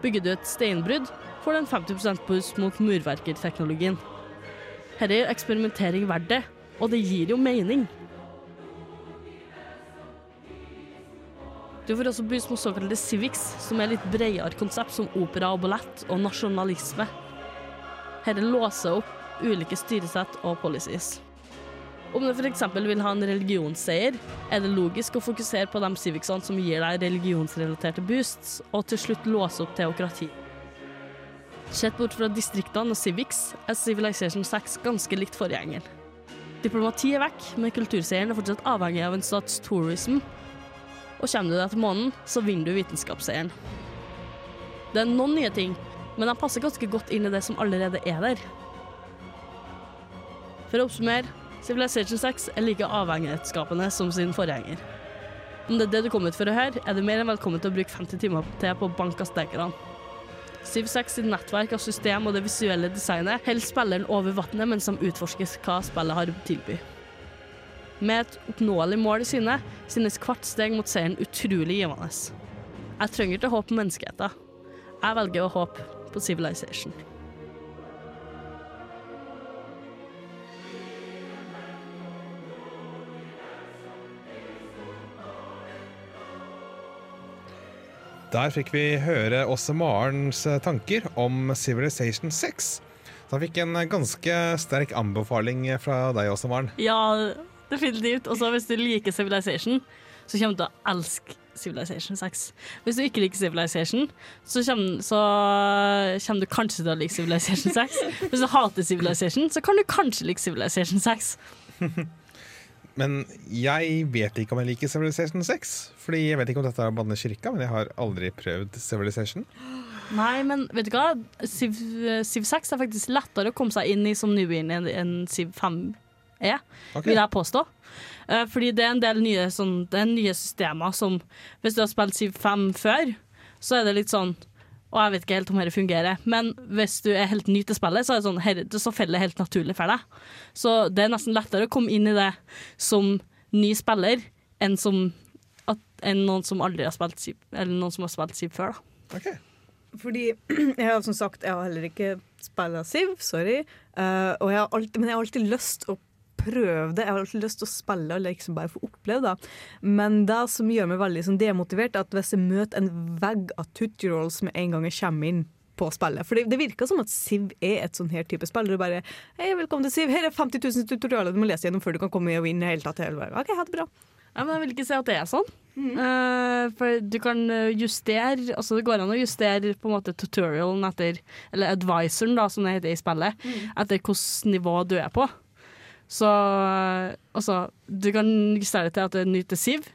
Bygger du et steinbrudd, får du en 50% boost mot murverkerteknologien. Dette er eksperimentering verdt det, og det gir jo mening. Du får også boost mot såkalte civics, som er litt bredere konsept som opera og ballett og nasjonalisme. Dette låser opp ulike styresett og policies. Om du f.eks. vil ha en religionsseier, er det logisk å fokusere på de civicsene som gir deg religionsrelaterte boosts, og til slutt låse opp teokrati. Sett bort fra distriktene og civics er Civilization 6 ganske likt forgjengeren. Diplomati er vekk, men kulturseieren er fortsatt avhengig av en stats tourism, og kommer du deg til månen, så vinner du vitenskapsseieren. Det er noen nye ting, men de passer ganske godt inn i det som allerede er der. For å oppsummere, Civilization 6 er like avhengighetsskapende som sin forgjenger. Om det er det du kom ut for å høre, er du mer enn velkommen til å bruke 50 timer til på å banke stekerne. Civ 6 sitt nettverk av system og det visuelle designet holder spilleren over vannet mens de utforsker hva spillet har å tilby. Med et oppnåelig mål i syne synes hvert steg mot seieren utrolig givende. Jeg trenger ikke håpe på menneskeheten. Jeg velger å håpe på Civilization. Der fikk vi høre også Marens eh, tanker om Civilization 6. Så han fikk en eh, ganske sterk anbefaling fra deg også, Maren. Ja, definitivt. Og så hvis du liker Civilization, så kommer du til å elske Civilization 6. Hvis du ikke liker Civilization, så kommer, så kommer du kanskje til å like Civilization 6. Hvis du hater Civilization, så kan du kanskje like Civilization 6. Men jeg vet ikke om jeg liker Civilization 6. Fordi jeg vet ikke om dette er å banne kirka, men jeg har aldri prøvd Civilization. Nei, men vet du hva? Civ, Siv 6 er faktisk lettere å komme seg inn i som newbie enn Siv Civ 5 er, okay. vil jeg påstå. Eh, fordi det er en del nye, sånn, det er nye systemer som Hvis du har spilt Civ 5 før, så er det litt sånn og jeg vet ikke helt om dette fungerer, men hvis du er helt ny til spillet, så, er det sånn, her, så faller det helt naturlig for deg. Så det er nesten lettere å komme inn i det som ny spiller enn, som, at, enn noen som aldri har spilt SIV eller noen som har spilt Civ før. Da. Okay. Fordi jeg har som sagt Jeg har heller ikke spilla Siv, sorry. Uh, og jeg har alltid, men jeg har alltid lyst å prøve det. Jeg har alltid lyst til å spille og liksom bare få oppleve det. Men det som gjør meg veldig sånn, demotivert, er at hvis jeg møter en vegg av tutorials med en gang jeg kommer inn på spillet. For det, det virker som at Siv er et sånn her type spill. Du bare Hei, velkommen til Siv. Her er 50 000 tutorialer du må lese gjennom før du kan komme og vinne. hele tatt. OK, ha det bra. Ja, men jeg vil ikke si at det er sånn. Eh, for du kan eh, justere Altså det går an å justere på en måte tutorialen etter Eller advisoren, da, som det heter i spillet. Etter hvilket nivå du er på. Så eh, altså Du kan justere det til at det er ny til Siv,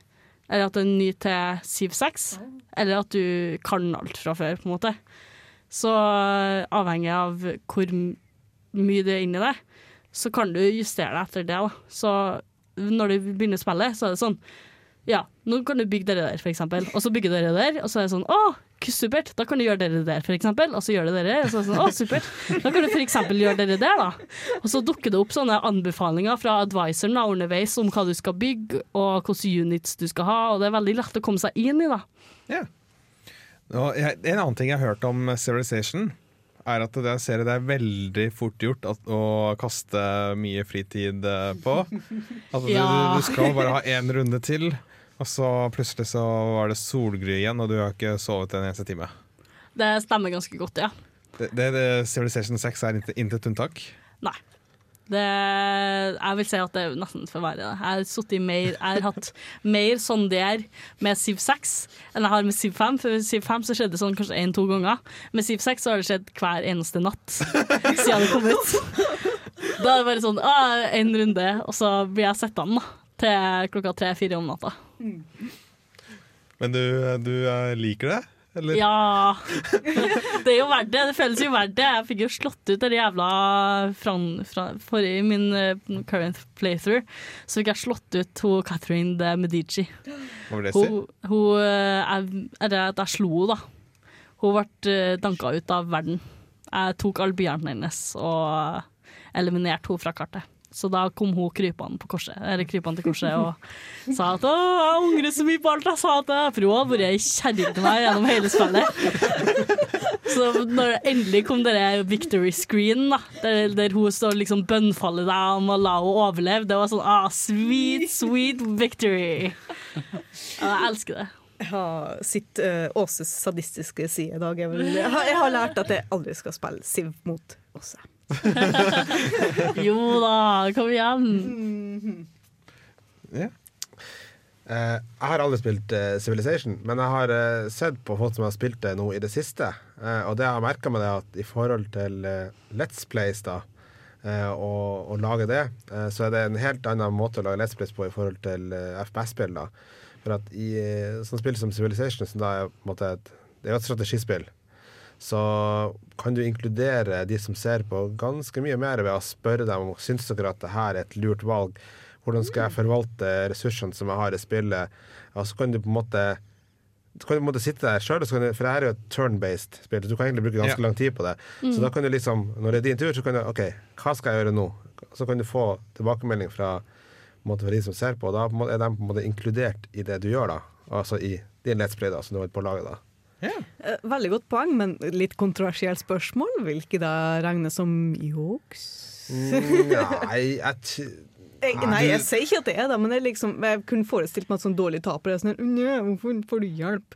eller at det er ny til Siv 6. Eller at du kan alt fra før, på en måte. Så eh, avhengig av hvor mye det er inni det, så kan du justere deg etter det. Da. Så når du begynner spillet, så er det sånn Ja, nå kan du bygge dere der, for eksempel. Og så bygger dere der, og så er det sånn Å, supert! Da kan du gjøre dere der, for eksempel. Og så gjør det dere, og så sånn Å, supert! Da kan du for eksempel gjøre dere der, da. Og så dukker det opp sånne anbefalinger fra advisoren da, underveis om hva du skal bygge, og hvilke units du skal ha, og det er veldig lett å komme seg inn i, da. Og jeg, en annen ting jeg har hørt om Civilization, er at det, jeg ser det er veldig fort gjort at, å kaste mye fritid på. på. du, Ja. du, du skal bare ha én runde til, og så plutselig så var det solgry igjen, og du har ikke sovet en eneste time. Det stemmer ganske godt, ja. Det, det, det Civilization 6 er intet, unntak. Nei. Det, jeg vil si at det er nesten for verre. Jeg har, mer, jeg har hatt mer sånn det er med Siv 6 enn jeg har med Siv 5. For Siv 5 så skjedde det sånn kanskje én-to ganger. Med Siv 6 så har det skjedd hver eneste natt siden det kom ut. Da er det bare sånn én en runde, og så blir jeg sittende da, til klokka tre-fire om natta. Men du, du eh, liker det? Eller? Ja. Det er jo verdt det. Det føles jo verdt det. Jeg fikk jo slått ut den jævla fran, fran, forrige min uh, current playthrough. Så fikk jeg slått ut hun Catherine de Medici. Hva vil det si? Hun, hun eh, jeg, at jeg slo henne, da. Hun ble danka ut av verden. Jeg tok all byene hennes og eliminerte henne fra kartet. Så da kom hun krypende på korset, eller krypende til korset og sa at 'Å, jeg angrer så mye på alt jeg sa til deg', for hun har vært ei kjerring til meg gjennom hele spillet. Så når det endelig kom denne victory screen, da, der, der hun står liksom bønnfaller deg om å la henne overleve, det var sånn ah, sweet, sweet victory. Ja, jeg elsker det. Har sitt uh, Åses sadistiske side i dag. Jeg, jeg har lært at jeg aldri skal spille Siv mot Åse. Jo da, kom igjen. Eh, jeg har aldri spilt uh, Civilization, men jeg har uh, sett på folk som har spilt det nå i det siste. Og det jeg har merka meg, er at i forhold til Let's Plays, da, og, og lage det, så er det en helt annen måte å lage Let's Plays på i forhold til FPS-spill. da For at i sånne sånn spill som Civilization, som da er på en måte et, det er jo et strategispill, så kan du inkludere de som ser på, ganske mye mer ved å spørre dem om syns dere at det her er et lurt valg. Hvordan skal jeg forvalte ressursene som jeg har i spillet? Og så kan du på en måte du kan på en måte sitte der selv, For det her er jo et turn-based spill, du kan egentlig bruke ganske Ja. lang tid på det. Så da kan du liksom, når det er din tur, så kan du OK, hva skal jeg gjøre nå? Så kan du få tilbakemelding fra, måte, fra de som ser på, og da er de på en måte inkludert i det du gjør, da. Altså i din Let's Play, da, som du har på laget, da. Eh, Veldig godt poeng, men litt kontroversielt spørsmål. Vil ikke det regnes som juks? Mm, Nei, jeg t- Jeg, nei, jeg sier ikke at det er det, men det er liksom, jeg kunne forestilt meg at sånn dårlig taper er sånn Nei, hvorfor får du hjelp?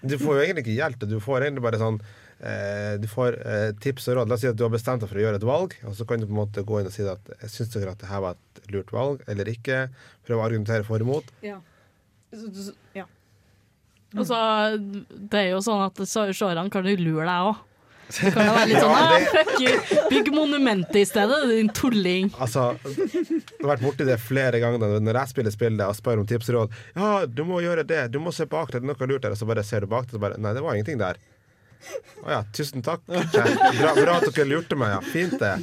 Du får jo egentlig ikke hjelp. Du får egentlig bare sånn eh, Du får eh, tips og råd. La oss si at du har bestemt deg for å gjøre et valg, og så kan du på en måte gå inn og si at jeg syns dere at det her var et lurt valg, eller ikke. Prøve å argumentere for og imot. Ja. ja. Og så, det er jo sånn at seerne kan jo lure deg òg. Det kan jo være litt sånn Ja, ah, det- fuck you, bygg monumentet i stedet, din tulling. Altså, jeg har vært borti det flere ganger når jeg spiller spillet og spør om tips og råd. Ja, du må gjøre det, du må se bak deg, det er noe lurt der. Og så bare ser du bak deg, og så bare Nei, det var ingenting der. Å ja, tusen takk. Bra, bra at dere lurte meg, ja. Fint det.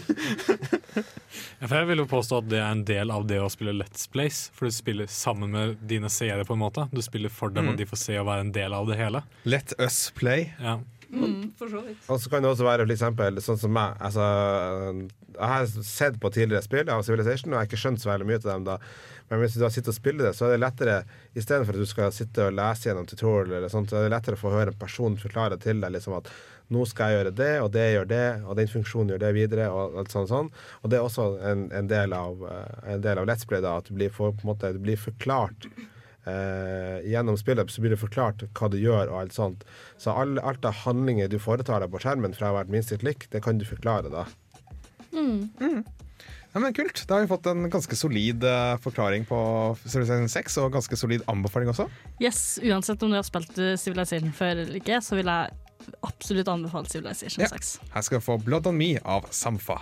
Ja, for jeg vil jo påstå at det er en del av det å spille Let's Plays. For du spiller sammen med dine seere, på en måte. Du spiller for dem, Mm. og de får se og være en del av det hele. Let us play. Ja. Mm, for så vidt. Og så kan det også være for eksempel sånn som meg. Altså, Jeg har sett på tidligere spill av Civilization, og jeg har ikke skjønt så veldig mye av dem da. Men hvis du da sitter og spiller det, så er det lettere istedenfor at du skal sitte og lese gjennom tutorial, eller sånt, så er det lettere å få høre en person forklare til deg liksom at nå skal jeg gjøre det, og det gjør det, og den funksjonen gjør det videre, og alt sånn sånn. Og det er også en, en del av, eh, en del av Let's Play, da, at du blir, for, på en måte, du blir forklart eh, gjennom spillet så blir det forklart hva du gjør og alt sånt. Så all, alt av handlinger du foretar deg på skjermen fra hvert minste klikk, det kan du forklare da. Ja, men Kult. Da har vi fått en ganske solid uh, forklaring på Civilization 6, og ganske solid anbefaling også. Yes, Uansett om du har spilt eh, Civilization før eller ikke, så vil jeg absolutt anbefale Civilization Ja. 6. Her skal vi få Blood on Me av Samfa.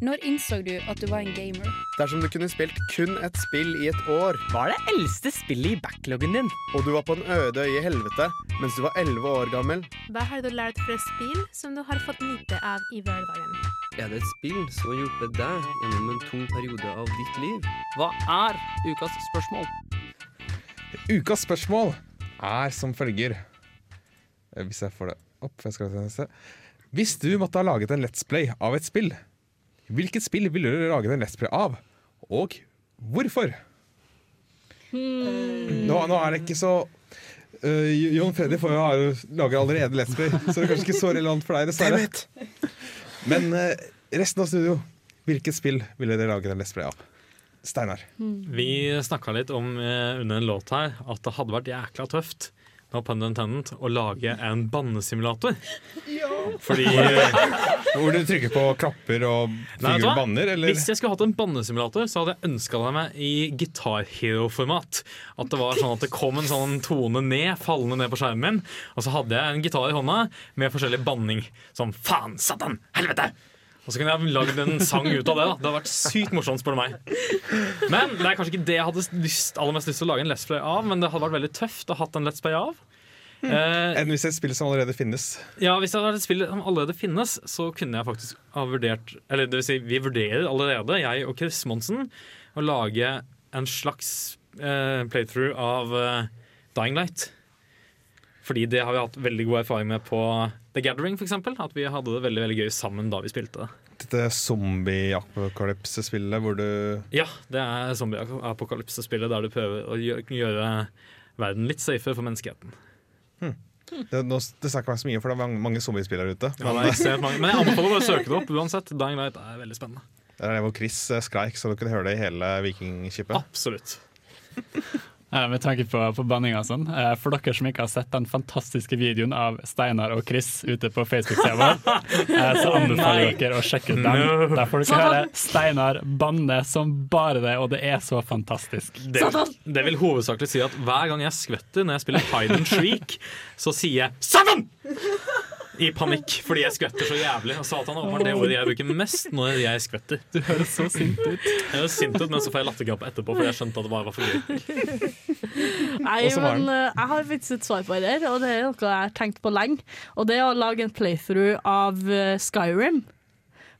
Når innså du at du var en gamer? Dersom du kunne spilt kun et spill i et år Hva er det eldste spillet i backloggen din? Og du var på en øde øye i helvete mens du var 11 år gammel Hva har du lært fra spill som du har fått nyte av i hverdagen? Er det et spill som har hjulpet deg gjennom en tung periode av ditt liv? Hva er ukas spørsmål? Ukas spørsmål er som følger Eh, Hvis jeg får det opp for jeg skal til neste. Hvis du måtte ha laget en Let's Play av et spill, hvilket spill ville du lage en Let's Play av, og hvorfor? Nå, nå er det ikke så uh, Jon Freddy får jo ha- lager allerede Let's Play, så det er kanskje ikke så relevant for deg. dessverre. Men uh, resten av studio, hvilket spill ville dere lage en Let's Play av? Steinar. Vi snakka litt om uh, under en låt her at det hadde vært jækla tøft no pun intended, å lage en bannesimulator. Fordi Hvor du trykker på knapper og figurer banner, eller? Hvis jeg skulle hatt en bannesimulator, så hadde jeg ønska meg i Guitar Hero-format. At det var sånn at det kom en sånn tone ned, fallende ned på skjermen min, og så hadde jeg en gitar i hånda med forskjellig banning. Sånn faen, satan, helvete! Og så kunne jeg lagd en sang ut av det. da Det hadde vært sykt morsomt, spør du meg. Men det er kanskje ikke det jeg hadde lyst, aller mest lyst til å lage en Let's Play av, men det hadde vært veldig tøft å ha en Let's Play av. Eh, Enn hvis det er et spill som allerede finnes. ja, Hvis det vært et spill som allerede finnes, så kunne jeg faktisk ha vurdert Eller det vil si, vi vurderer allerede, jeg og Chris Monsen, å lage en slags eh, playthrough av eh, Dying Light. Fordi det har vi hatt veldig god erfaring med på The Gathering, f.eks. At vi hadde det veldig veldig gøy sammen da vi spilte det. Dette zombie-apokalypse-spillet hvor du Ja, det er zombie-apokalypse-spillet der du prøver å gjøre, verden litt safer for menneskeheten. Det, nå, det skal ikke være så mye, for det er mange, mange zombiespillere ute. Ja, det er ekstremt mange. Men jeg anbefaler bare å søke det opp uansett. Dying Light er veldig spennende. Det er der hvor Chris eh, skreik, så du kunne høre det i hele Vikingskipet. Absolutt. Eh, Med tanke på, på banning og sånn, eh, for dere som ikke har sett den fantastiske videoen av Steinar og Chris ute på Facebook-sida vår, så anbefaler jeg dere å sjekke ut den. No. Der får dere høre Steinar banne som bare det, og det er så fantastisk. Det, det vil hovedsakelig si at hver gang jeg skvetter når jeg spiller hide and shriek, så sier jeg 'Satan!' I panikk fordi jeg skvetter så jævlig. Og Satan er åpenbart det ordet jeg bruker mest når jeg skvetter. Du høres så sint ut. Jeg høres sint ut, men så får jeg latterkrampe etterpå fordi jeg skjønte at det bare var for gøy. Nei, men eh, jeg har faktisk et svar på det her, og det er noe jeg har tenkt på lenge. Og det er å lage en playthrough av eh, Skyrim,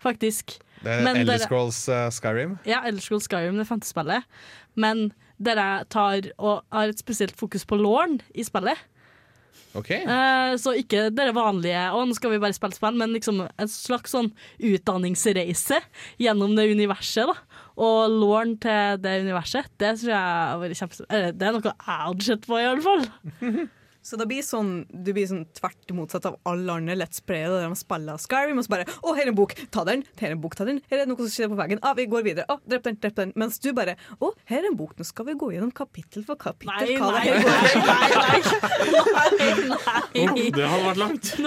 faktisk. Det er Men Elder Scrolls uh, Skyrim. Ja, Elder Scrolls Skyrim, det femte spillet. Men der jeg tar og har et spesielt fokus på Lauren i spillet. Ok. Eh, så ikke det vanlige Å, nå skal vi bare spille spill, men liksom en slags sånn utdanningsreise gjennom det universet. da Og Lauren til det universet, det tror jeg har vært kjempe... Det er noe jeg hadde sett på, i alle fall. Så det blir sånn, du blir sånn tvert motsatt av alle andre Let's Play der de spiller Skyrim, og så bare 'Å, her er en bok, ta den'. Her er en bok, ta den. Her er noe som skjer på veggen. Ah, vi går videre. Å, drep den, drep den. Mens du bare 'Å, her er en bok, nå skal vi gå gjennom kapittel for kapittel'. Nei, hva det nei, nei, nei, nei, Oh, det hadde vært langt.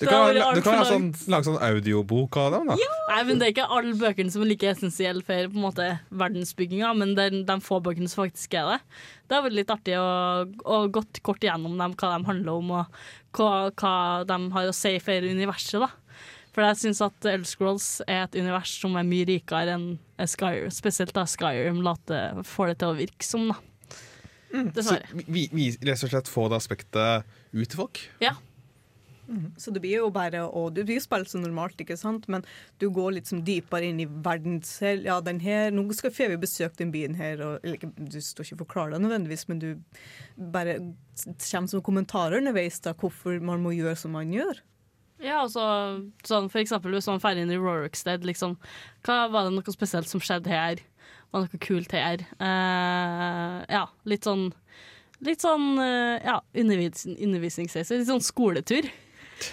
Du kan, du kan ha sånn, lage sånn audiobok av dem, da. Nei, men Det er ikke alle bøkene som er like essensielle for på en måte verdensbygginga, men det er de få bøkene som faktisk er det. Det har vært litt artig å, å gått kort igjennom dem, hva de handler om, og hva, hva de har å si for universet. da. For jeg syns at Elder Scrolls er et univers som er mye rikere enn Skyrim. Spesielt da Skyrim later, får det til å virke som. da. Så vi, vi rett og slett får det aspektet ut til folk. Ja. Så det blir jo bare å Du blir spilt som normalt, ikke sant? men du går litt som dypere inn i verden selv. Ja, den her, nå skal vi besøke den byen her, og, eller du står ikke og forklarer det nødvendigvis, men du bare kommer som kommentarer underveis da, hvorfor man må gjøre som man gjør. Ja, altså, sånn, for eksempel hvis man drar inn i Rorikstead, liksom. Hva var det noe spesielt som skjedde her? Var det noe kult her? Uh, ja, litt sånn Litt sånn eh, ja, undervis undervisningsreise. Litt sånn skoletur.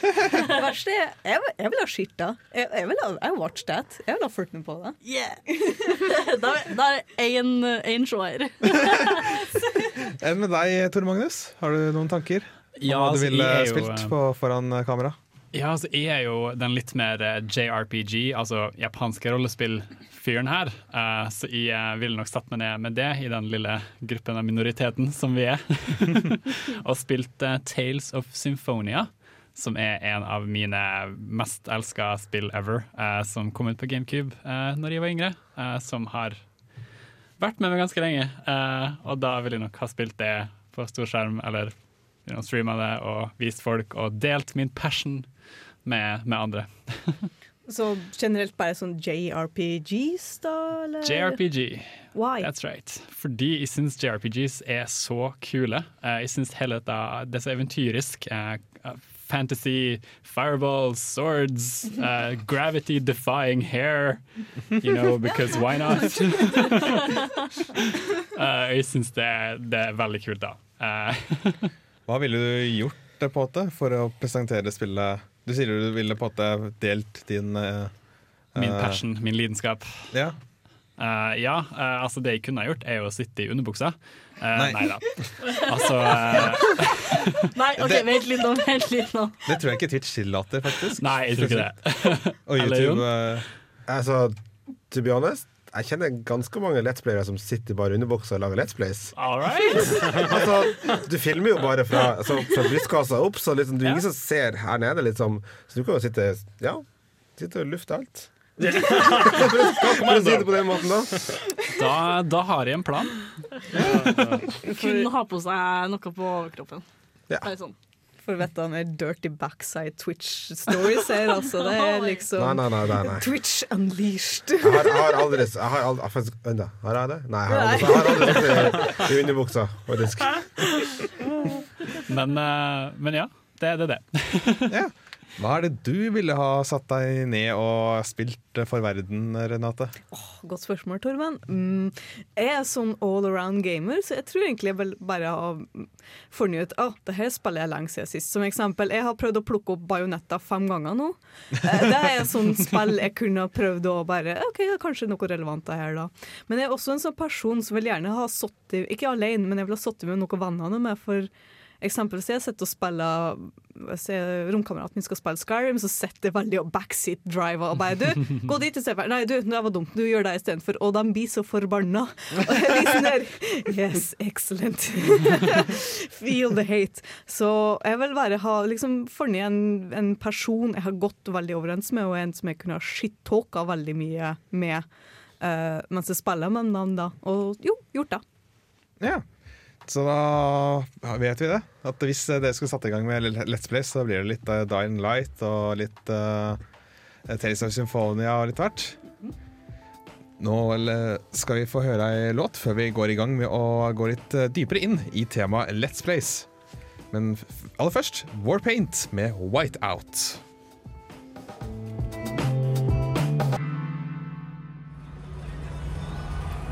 Det verste er jeg, jeg vil ha skirta. Jeg, jeg vil ha I watch that. Jeg vil ha fulgt med på det. da, da er det én seer. Enn med deg, Tor Magnus? Har du noen tanker? Om Ja, hva du altså, ville jo, spilt eh, på, foran eh, kamera? Ja, altså, jeg er jo den litt mer eh, JRPG, altså japanske rollespill-fyren her. Uh, så jeg ville nok satt meg ned med det i den lille gruppen av minoriteten som vi er. og spilt uh, Tales of Symphonia, som er en av mine mest elska spill ever. eh, som kom ut på GameCube eh, når jeg var yngre. eh, som har vært med meg ganske lenge. eh, og da ville jeg nok ha spilt det på storskjerm, eller you know, streama det og vist folk og delt min passion med, med andre. Så generelt bare sånn JRPGs, da? Eller? JRPG. Why? That's right. Fordi jeg syns JRPGs er så kule. Eh, jeg syns hele dette det er så eventyrisk. Eh, fantasy, fireballs, swords, uh, gravity defying hair. You know, because why not? uh, jeg syns det, det er veldig kult, da. Eh, Hva ville du gjort på en måte for å presentere spillet? Du sier du ville på en måte delt din eh, Min eh, passion, min lidenskap. Ja. Eh, ja, eh, altså det jeg kunne ha gjort, er jo å sitte i underbuksa. Uh, Nei. nei da. Altså eh, Nei, OK, vent litt nå. Vent litt nå. Det tror jeg ikke Twitch tillater, faktisk. Nei, jeg tror ikke det. Og YouTube eh, Altså, to be honest, jeg kjenner ganske mange Let's Playere som sitter bare i underbuksa og lager Let's Plays. All altså, du filmer jo bare fra, altså, fra brystkassa opp, så liksom, det er ingen som ser her nede. Liksom. Så du kan jo sitte Ja, sitte og lufte alt. For å si det på den måten, da? Da, da har jeg en plan. Kun ha på seg noe på overkroppen. Ja. Bare sånn. For vet du, med dirty backside Twitch stories her, altså. Det er liksom Nei, nei, nei, nei, nei. Twitch unleashed. Jeg har, jeg har aldri Jeg har aldri, faktisk, vent da, Har jeg det? Nei, jeg har aldri, jeg har aldri sittet i, i underbuksa, faktisk. Men, eh, men ja, det, er det er det. ja. Hva er det du ville ha satt deg ned og spilt for verden, Renate? Godt spørsmål, Torben. Mm, jeg er sånn all around gamer, så jeg tror egentlig jeg vil bare har funnet ut at det her spiller jeg lenge siden sist. Som eksempel, jeg har prøvd å plukke opp Bajonetta fem ganger nå. Eh, Det er et sånt spill jeg kunne ha prøvd å bare OK, det er kanskje noe relevant her, da. Men jeg er også en sånn person som vil gjerne ha sittet Ikke alene, men jeg vil ha sittet med noen venner med. for Eksempel så jeg sitter og spiller Romkameraten min skal spille Skyrim, så sitter jeg veldig og backseat driver og bare Du, gå dit istedenfor. Nei, du, det var dumt. Du gjør det istedenfor. Og de blir så forbanna. Og jeg blir sånn der Yes, excellent. Feel the hate. Så jeg vil bare ha liksom funnet en, en person jeg har gått veldig overens med, og en som jeg kunne ha shit-talka veldig mye med uh, mens jeg spiller med dem, da. Og jo, gjort det. Ja. Så da vet vi det. At hvis dere skulle satt i gang med Let's Play, så blir det litt uh, Dying Light og litt uh, Tales of Symphonia og litt hvert. Nå eh, skal vi få høre ei låt før vi går i gang med å gå litt eh, dypere inn i temaet Let's Plays. Men aller først Warpaint med Whiteout.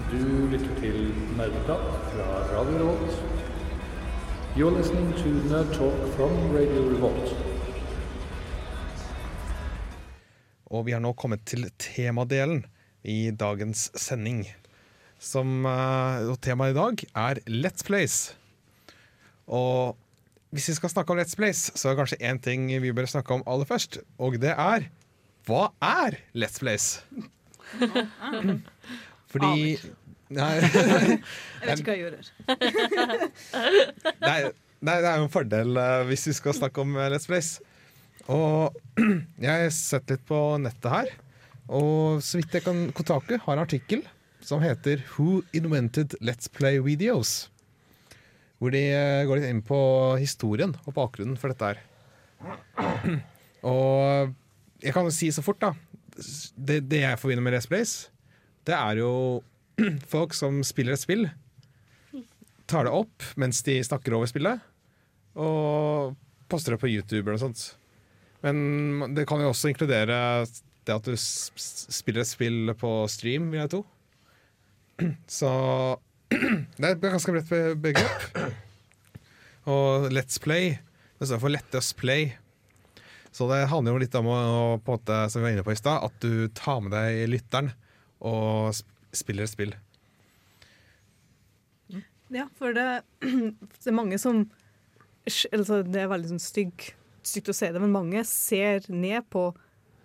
Du lytter til Nerdeprat Radio Revolt. You're listening to Nerd Talk from Radio Revolt. Og vi har nå kommet til temadelen i dagens sending. Som, eh, og temaet i dag er Let's Place. Og hvis vi skal snakke om Let's Place, så er det kanskje én ting vi bør snakke om aller først. Og det er Hva er Let's Place? Fordi Nei, Jeg vet ikke hva jeg gjør her. nei, nei, det er jo en fordel eh, hvis vi skal snakke om eh, Let's Plays. Og jeg har sett litt på nettet her, og så vidt jeg kan Kotaku har en artikkel som heter 'Who Invented Let's Play Videos'. Hvor de eh, går litt inn på historien og bakgrunnen for dette her. Og jeg kan jo si så fort, da. Det, det jeg forbinder med Let's Plays, det er jo folk som spiller et spill, tar det opp mens de snakker over spillet, og poster det på YouTube eller noe sånt. Men det kan jo også inkludere det at du spiller et spill på stream, vil jeg tro. Så det er et ganske bredt be- begrep. Og Let's Play, det står for Let play. Så det handler jo litt om å, på en måte, som vi var inne på i stad, at du tar med deg lytteren og spiller et spill. Ja, for det, det er mange som altså Det er veldig sånn stygg, stygt å si det, men mange ser ned på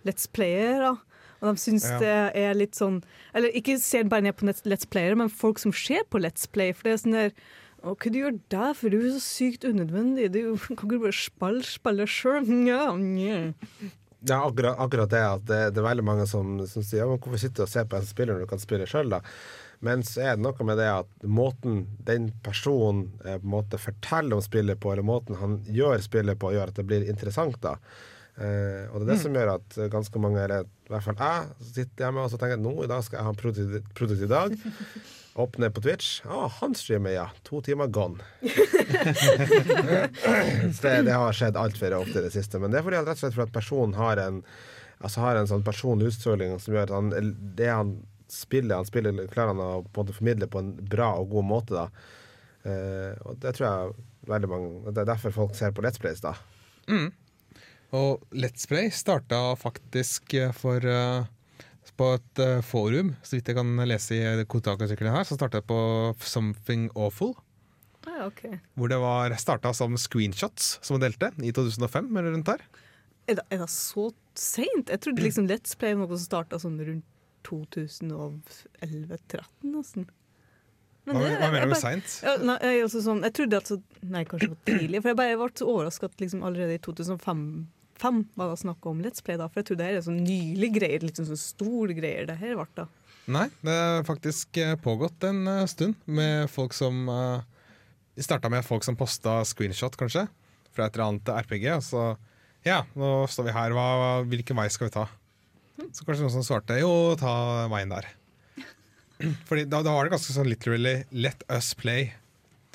Let's Playere. Og de syns Ja. det er litt sånn Eller ikke ser bare ned på Let's Playere, men folk som ser på Let's Play. For det er sånn der Å, hva du gjør der, for du er så sykt unødvendig. Du kan ikke bare spille, spille sjøl. Ja, akkurat, akkurat det at det, det er veldig mange som, som sier hvorfor sitter du og ser på en spiller når du kan spille sjøl, da? Men så er det noe med det at måten den personen eh, på en måte forteller om spillet på, eller måten han gjør spillet på, gjør at det blir interessant, da. Eh, og det er det Mm. som gjør at eh, ganske mange, eller i hvert fall jeg, sitter hjemme og så tenker nå i dag skal jeg ha en produktiv, produktiv dag. Åpner på Twitch. Å, han streamer, ja. To timer gone. Så det, det har skjedd altfor ofte i det siste. Men det er fordi at, rett og slett fordi at personen har en Altså har en sånn personlig utstråling som gjør at han, det han spiller, han spiller klarer han å på en måte formidle på en bra og god måte. da. Eh, og det tror jeg veldig mange Det er derfor folk ser på Let's Plays, da. Mm. Og Let's Play starta faktisk eh, for eh, på et eh, forum, så vidt jeg kan lese i kontaktartikkelen her, så starta det på Something Awful. Ah, ok. Hvor det var starta som screenshots som man delte i 2005 eller rundt der. Er det, er det så seint? Jeg trodde liksom Let's Play var noe som starta sånn rundt 2011-2013, nesten. Men Hva- det- hva mener du med seint? Ja, jeg, sånn, jeg trodde altså Nei, kanskje det var tidlig. For jeg bare ble så overraska at liksom allerede i 2005 fem var det snakk om Let's Play. da For jeg trodde det her er sånn nylig greier, litt sånn stor store greier. det her ble da Nei, det har faktisk eh, pågått en eh, stund med folk som uh, Vi starta med folk som posta screenshot, kanskje, fra et eller annet RPG. Og så Ja, nå står vi her, hva, hvilken vei skal vi ta? Så kanskje noen som svarte jo, ta veien der. Fordi da, da var det ganske sånn literally let us play,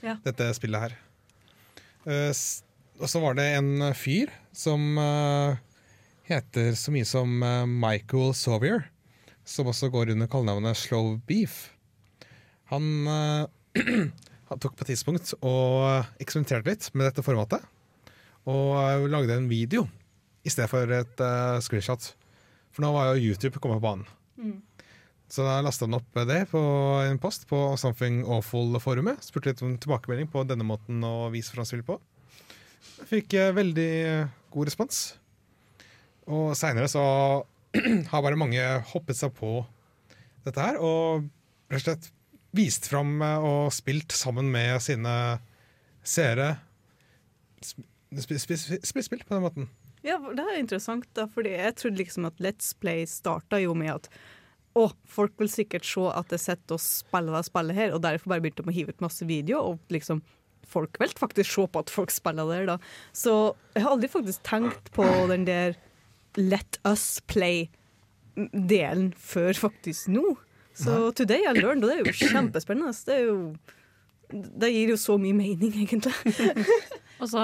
Ja. dette spillet her. Uh, og så var det en fyr som eh, heter så mye som eh, Michael Sovier, som også går under kallenavnet Slow Beef. Han, eh, han tok på et tidspunkt og eksperimenterte litt med dette formatet, og lagde en video i stedet for et uh, screenshot. For nå var jo YouTube kommet på banen. Så da lasta han opp det på en post på Something Awful-forumet. Spurte litt om tilbakemelding på denne måten å vise fram spill på. Fikk veldig god respons. Og seinere så har bare mange hoppet seg på dette her og rett og slett vist fram eh, og spilt sammen med sine seere. Spill sp sp sp på den måten. Ja, det er interessant, da, fordi jeg trodde liksom at Let's Play starta jo med at å, folk vil sikkert se at jeg setter og spiller det spillet her, og derfor bare begynte de å hive ut masse video, og liksom folk vil faktisk se på at folk spiller der, da. Så jeg har aldri faktisk tenkt på den der Let us play-delen før faktisk nå. Så today I learned, og det er jo kjempespennende. Det, er jo, det gir jo så mye mening, egentlig. Og så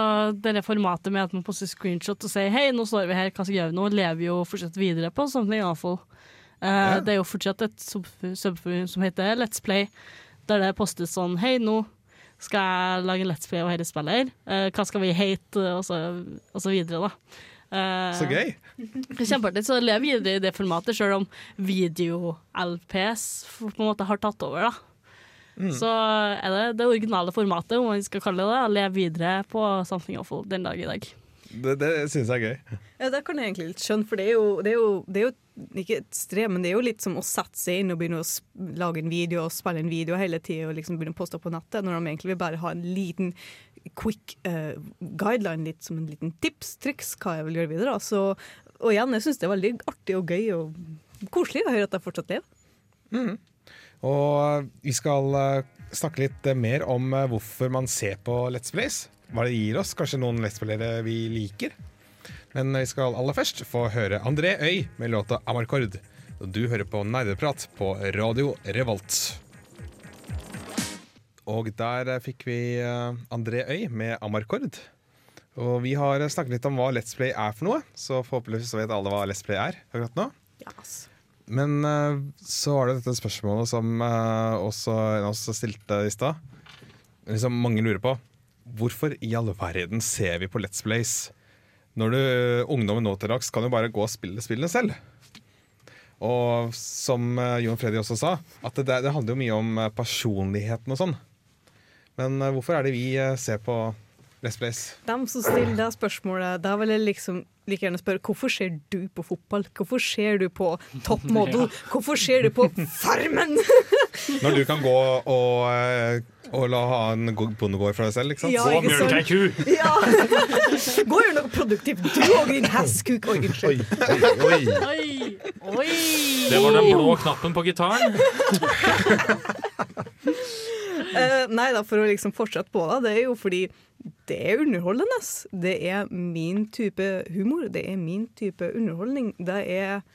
formatet med at man poster screenshot og sier hei, nå står vi her, hva skal vi gjøre nå, lever jo fortsatt videre på Something Awful. Uh, Ja. Det er jo fortsatt et sub- subforum som heter Let's Play, der det postes sånn hei, nå skal jeg lage en Let's Play av hele spillet her. Eh, hva skal vi hate, og så, og så videre, da. Eh, Så gøy! Kjempeartig. Så lev videre i det formatet, selv om video-LPS på en måte har tatt over, da. Mm. Så er det det originale formatet, om man skal kalle det det, lev videre på Something Awful den dag i dag. Det, det syns jeg er gøy. Ja, Det kan jeg egentlig litt skjønne, for det er, jo, det, er jo, det er jo ikke et strev, men det er jo litt som å sette seg inn og begynne å lage en video og spille en video hele tida og liksom begynne å poste på nettet, når de egentlig vil bare ha en liten quick uh, guideline, litt som en liten tips, triks, hva jeg vil gjøre videre. da. Så, og igjen, jeg syns det er veldig artig og gøy og koselig å høre at jeg fortsatt lever. Mm. Og vi skal eh, snakke litt mer om eh, hvorfor man ser på Let's Plays. Hva det gir oss. Kanskje noen lettspillere vi liker. Men vi skal aller først få høre André Øy med låta 'Amarkord'. Og Du hører på Nerdeprat på Radio Revolt. Og der fikk vi eh, André Øy med 'Amarkord'. Og vi har snakket litt om hva Let's Play er for noe, så forhåpentligvis så vet alle hva Let's Play er akkurat nå. Men eh, så var det dette spørsmålet som eh, også en av oss stilte i stad. Liksom mange lurer på hvorfor i all verden ser vi på Let's Plays når du, ungdommen nå til dags kan jo bare gå og spille spillene selv. Og som eh, Jon Freddy også sa, at det, det handler jo mye om eh, personligheten og sånn. Men eh, hvorfor er det vi ser på Let's place. De som stiller det spørsmålet, da vil jeg liksom like gjerne spørre hvorfor ser du på fotball? Hvorfor ser du på Top Model? Hvorfor ser du på Farmen? Når du kan gå og, eh, og la ha en god bondegård for deg selv, ikke sant? Ja, ikke ku! Ja. Gå og gjør noe produktivt, du og din hestkuk. Oi, unnskyld. oi, Oi, oi. Det var den blå knappen på gitaren. Eh, nei da, for å liksom fortsette på det, det er jo fordi det er underholdende. Det er min type humor, det er min type underholdning. Det er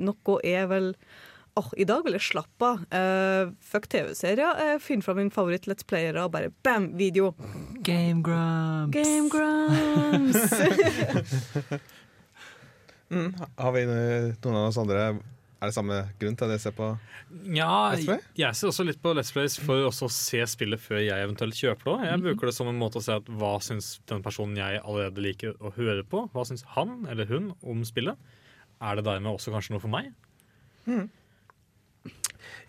noe er vel Åh, I dag vil jeg slappe av. Uh, fuck TV-serier. Uh, Finn fram min favoritt-Let's Playere og bare bam, video. Game Grumps. Game Grumps. Mm. Har vi noen av oss andre Er det samme grunn til at jeg ser på Ja, Let's Play? jeg ser også litt på Let's Plays for også å se spillet før jeg eventuelt kjøper det. Jeg bruker det som en måte å se at hva syns den personen jeg allerede liker å høre på, hva syns han eller hun om spillet? Er det dermed også kanskje noe for meg?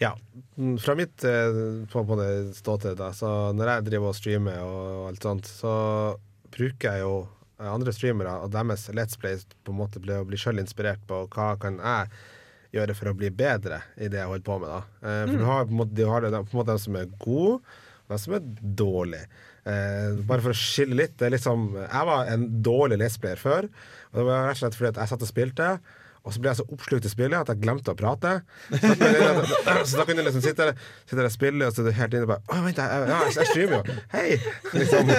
Ja. mm, Fra mitt eh, på, på det ståsted, da, så når jeg driver og streamer og alt sånt, så bruker jeg jo andre streamere og deres Let's Plays på en måte blir å bli sjøl inspirert på hva kan jeg gjøre for å bli bedre i det jeg holder på med. da. Eh, for Mm. du har på en måte, du har på en måte dem som er gode, og dem som er dårlige. Eh, bare for å skille litt. Det er liksom, jeg var en dårlig lesplayer før, og det var rett og slett fordi at jeg satt og spilte. Og så ble jeg så oppslukt i spillet at jeg glemte å prate. Så da kunne jeg, liksom sitte der, sitte der og spille, og så er du helt inne og bare Å, vent, jeg, jeg, jeg streamer jo! Hei! Liksom.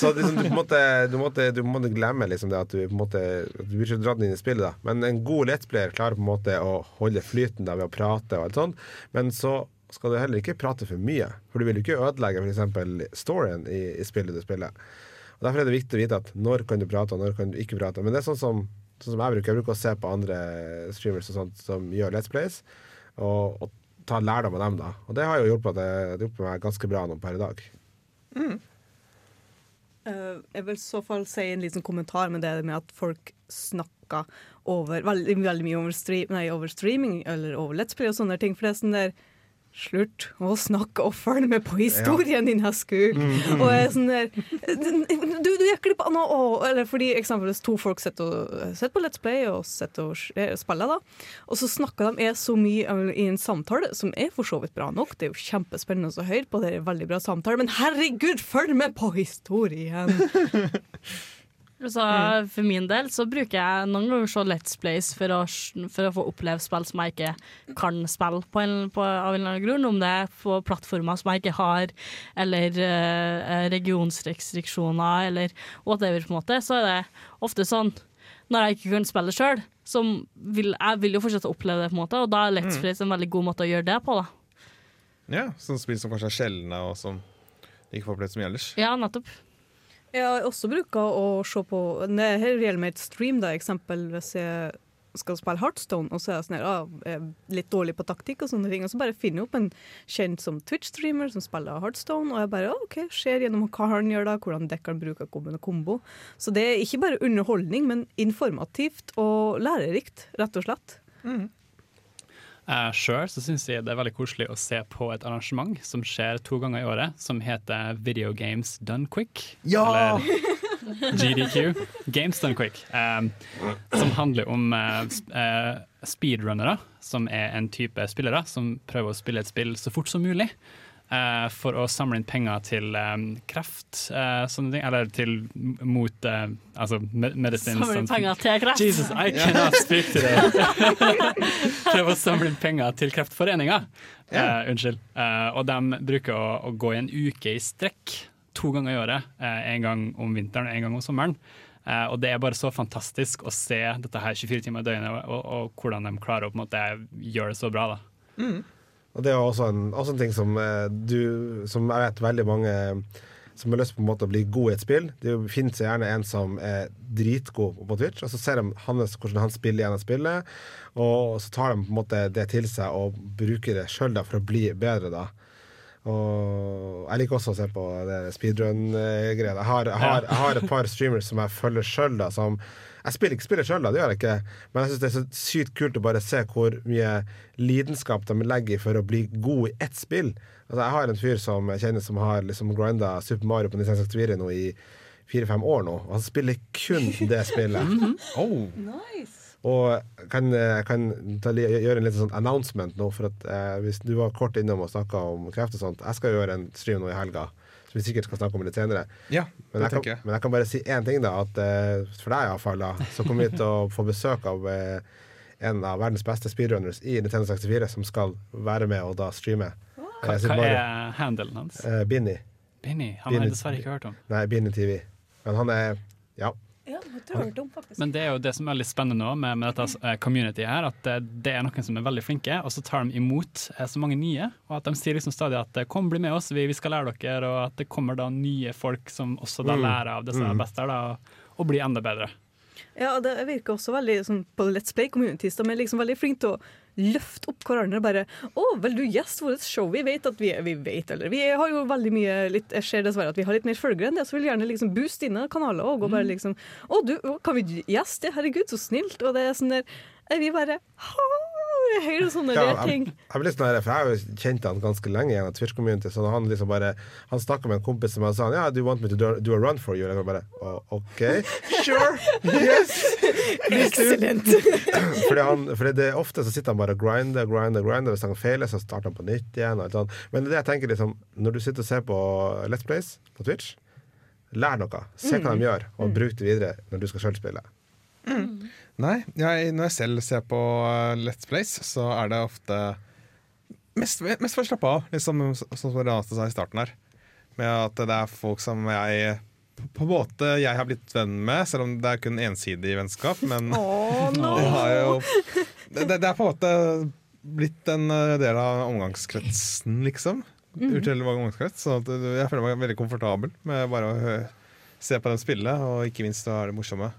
Så liksom, du, måte, du, måtte, du måtte glemme liksom det at du på en måte Du blir ikke dratt inn i spillet, da. Men en god lettspiller klarer på en måte å holde flyten da ved å prate og alt sånt. Men så skal du heller ikke prate for mye, for du vil jo ikke ødelegge f.eks. storyen i, i spillet du spiller. Og Derfor er det viktig å vite at når kan du prate, og når kan du ikke prate. Men det er sånn som, sånn som jeg bruker. Jeg bruker å se på andre streamers og sånt som gjør Let's Plays, og, og ta lærdom av dem. da Og det har jo hjulpet, det, det hjulpet meg ganske bra nå per i dag. Eh, jeg vil i så fall si en liten kommentar med det med at folk snakker over veldig, veldig mye over, stream, nei, over streaming eller over Let's Play og sånne ting. For det er sånn der Slutt å snakke og følge med på historien din, heskuk. Mm, mm. Og jeg er sånn der Du, du gikk glipp av noe! Eller fordi eksempelvis to folk sitter, på Let's Play og og eh, spiller, da. Og så snakker de så mye eh, i en samtale, som er for så vidt bra nok. Det er jo kjempespennende å høre på, det er en veldig bra samtale, men herregud, følg med på historien! Så For min del så bruker jeg noen ganger så Let's Plays for å, for å få oppleve spill som jeg ikke kan spille på, en, på av en eller annen grunn. Om det er på plattformer som jeg ikke har, eller uh, regionsrestriksjoner, eller whatever, på en måte. Så er det ofte sånn når jeg ikke kan spille sjøl, vil, jeg vil jo fortsette å oppleve det, på en måte, og da er Let's Mm. Plays en veldig god måte å gjøre det på. da. Ja, Sånne spill som kanskje er sjeldne, og som ikke får opplevd så mye ellers. Ja, nettopp. Jeg har også bruker å se på Når jeg gjelder med et stream, da, eksempel hvis jeg skal spille Heartstone, og så er jeg sånn her, ah, litt dårlig på taktikk, og sånne ting, og så bare finner jeg opp en kjent som Twitch-streamer som spiller Heartstone, og jeg bare ah, OK, ser gjennom hva han gjør da, hvordan dekker bruker kommende kombo. Så det er ikke bare underholdning, men informativt og lærerikt, rett og slett. Uh, Sjøl syns jeg det er veldig koselig å se på et arrangement som skjer to ganger i året, som heter Video Games Done Quick. Ja! Eller GDQ. Games Done Quick. um, som handler om uh, uh, speedrunnere, som er en type spillere som prøver å spille et spill så fort som mulig. Uh, for å samle inn penger til eh, kreft, eh, sånne ting. Eller til mot eh, altså med, medisin. Samle inn penger til kreft. Jesus, I cannot speak to that! Prøve å samle inn penger til Kreftforeninga. Eh, unnskyld. Eh, og de bruker å, å gå i en uke i strekk to ganger i året. eh, en gang om vinteren og en gang om sommeren. Uh, og det er bare så fantastisk å se dette her 24 timer i døgnet, og, og hvordan de klarer å på en måte gjøre det så bra. da. Og det er også en, også en ting som eh, du Som jeg vet veldig mange som har lyst på en måte å bli god i et spill. Det finnes jo gjerne en som er dritgod på Twitch, og så ser de hans, hvordan han spiller gjennom spillet, og så tar de på en måte det til seg og bruker det sjøl for å bli bedre, da. Og jeg liker også å se på speedrun-greia. Jeg, har- jeg, jeg har et par streamers som jeg følger sjøl, som jeg spiller ikke spillet sjøl, det gjør jeg ikke, men jeg syns det er så sykt kult å bare se hvor mye lidenskap de legger i for å bli god i ett spill. Altså, jeg har en fyr som jeg kjenner som har liksom grinda Super Mario på Nintendo 64 nå i fire-fem år nå, og han spiller kun det spillet. oh. Og jeg kan, kan ta, gjøre en liten sånn announcement nå, for at eh, hvis du var kort innom og snakka om kreft og sånt Jeg skal gjøre en stream nå i helga, som vi sikkert skal snakke om litt senere. Ja, Men jeg, kan, jeg. men jeg kan bare si én ting, da. At eh, for deg iallfall, da, så kommer vi til å få besøk av eh, en av verdens beste speedrunners i Nintendo 64, som skal være med og da streame. Hva, Eh, hva er handelen hans? Eh, Binni? Han Han har jeg dessverre ikke hørt om. Nei, Binni TV. Men han er Ja. Ja, det har jeg om, faktisk. Men det er jo det som er litt spennende nå med, med dette community communityet her, at eh, det er noen som er veldig flinke, og så tar de imot eh, så mange nye. Og at de sier liksom stadig at eh, kom, bli med oss, vi, vi skal lære dere, og at det kommer da nye folk som også da Mm. lærer av det som er Mm. best der, da, og, og blir enda bedre. Ja, og det virker også veldig sånn, på Let's Play Communities. De er liksom veldig flinke til å løfte opp hverandre. og Bare 'Å, vel, du gjest vårt show?' Vi vet at vi Vi vet, eller Vi har jo veldig mye litt, Jeg ser dessverre at vi har litt mer følgere enn det, så vil gjerne liksom booste dine kanaler òg. Og bare liksom 'Å, du, kan vi gjeste? Herregud, så snilt.' Og det er sånn der er Vi bare ha, hører sånne Ja, ting. jeg, jeg, litt sånn for jeg har jo kjent han ganske lenge gjennom Twitch-community. Så han liksom bare Han snakka med en kompis som sa Ja, do you want me to do, do a run for you? Og jeg bare oh, OK, sure, yes! Excellent. fordi, han, fordi det er ofte så sitter han bare og grinder, grinder, grinder. Hvis han feiler, så starter han på nytt igjen. Og alt sånt. Men det jeg tenker liksom Når du sitter og ser på Let's Plays på Twitch, lær noe. Se hva Mm. de gjør, og bruk det videre når du skal sjøl spille. Nei, jeg, når jeg selv ser på uh, Let's Plays, så er det ofte mest, mest for å slappe av, liksom, som Renate sa i starten her. Med at det er folk som jeg på en måte jeg har blitt venn med, selv om det er kun ensidig vennskap. Men Åh, no. jo, det, det er på en måte blitt en uh, del av omgangskretsen, liksom. Mm. Utrolig mange omgangskrets. Så uh, jeg føler meg veldig komfortabel med bare å se på dem spille, og ikke minst å ha det morsomme.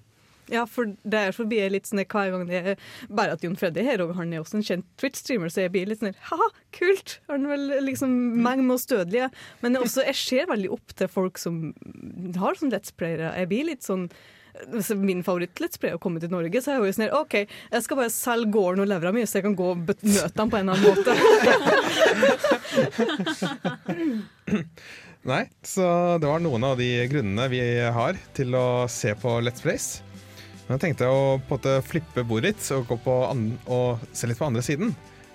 Ja, for derfor blir jeg litt sånn hver gang det er Bare at Jon Freddy er her, og han er også en kjent Twitch-streamer, så jeg blir litt sånn ha kult! Han vel liksom mange med oss dødelige? Men også, jeg ser veldig opp til folk som har sånn Let's Playere. Jeg blir litt sånn hvis Min favoritt-Let's Play er å komme til Norge, så er jeg jo sånn OK, jeg skal bare selge gården og levra mi, så jeg kan gå og møte dem på en eller annen måte. Nei, så det var noen av de grunnene vi har til å se på Let's Plays. Men jeg tenkte å på en måte flippe bordet litt og, gå på an og se litt på andre siden.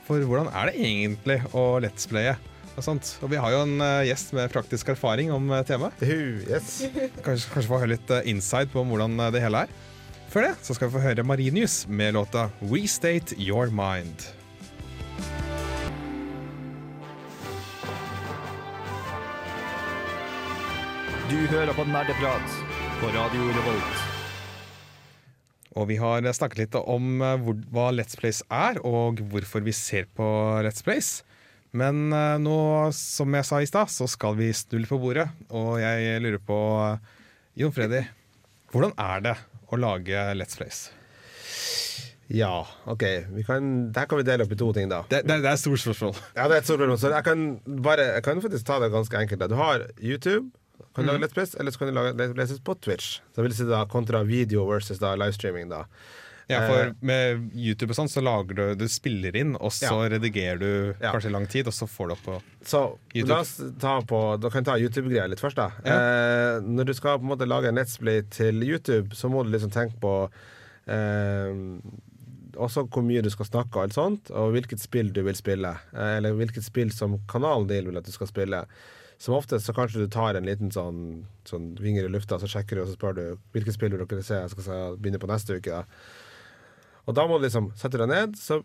For hvordan er det egentlig å Let's Playe? Og, sånt? og vi har jo en eh, gjest med praktisk erfaring om uh, temaet. yes. Kanskje, kanskje få høre litt insight inside på hvordan eh, det hele er. Før det så skal vi få høre Marinius med låta We State Your Mind. Du hører på Nerdeprat på Radio Revolt. Og vi har snakket litt om eh, hvor, hva Let's Plays er, og hvorfor vi ser på Let's Plays. Men eh, nå, som jeg sa i stad, så skal vi snu litt på bordet. Og jeg lurer på, eh, Jon Freddy, hvordan er det å lage Let's Plays? Ja, OK. Vi kan, der kan vi dele opp i to ting, da. Det, det, det er et stort spørsmål. Ja, det er et stort spørsmål. Så jeg kan, bare, jeg kan faktisk ta det ganske enkelt. Du har YouTube, kan du lage Mhm. Let's eller så kan du lage Let's Plays på Twitch. Så vil si da kontra video versus da livestreaming, da. Ja, Eh, for Med YouTube og sånn så lager du Du spiller inn, og så Ja. redigerer du Ja. kanskje lang tid, og så får du opp på Så YouTube. la oss ta på Da kan jeg ta YouTube-greia litt først, da. Ja. Eh, når du skal på en måte lage en Let's Play til YouTube, så må du liksom tenke på eh, også hvor mye du skal snakke og sånt, og hvilket spill du vil spille. Eh, eller hvilket spill som kanalen din vil at du skal spille. Som oftest så kanskje du tar en liten sånn, sånn vinger i lufta, så sjekker du og så spør du hvilket spill vil dere se. Jeg skal se- begynne på neste uke. da Og da må du liksom sette deg ned, så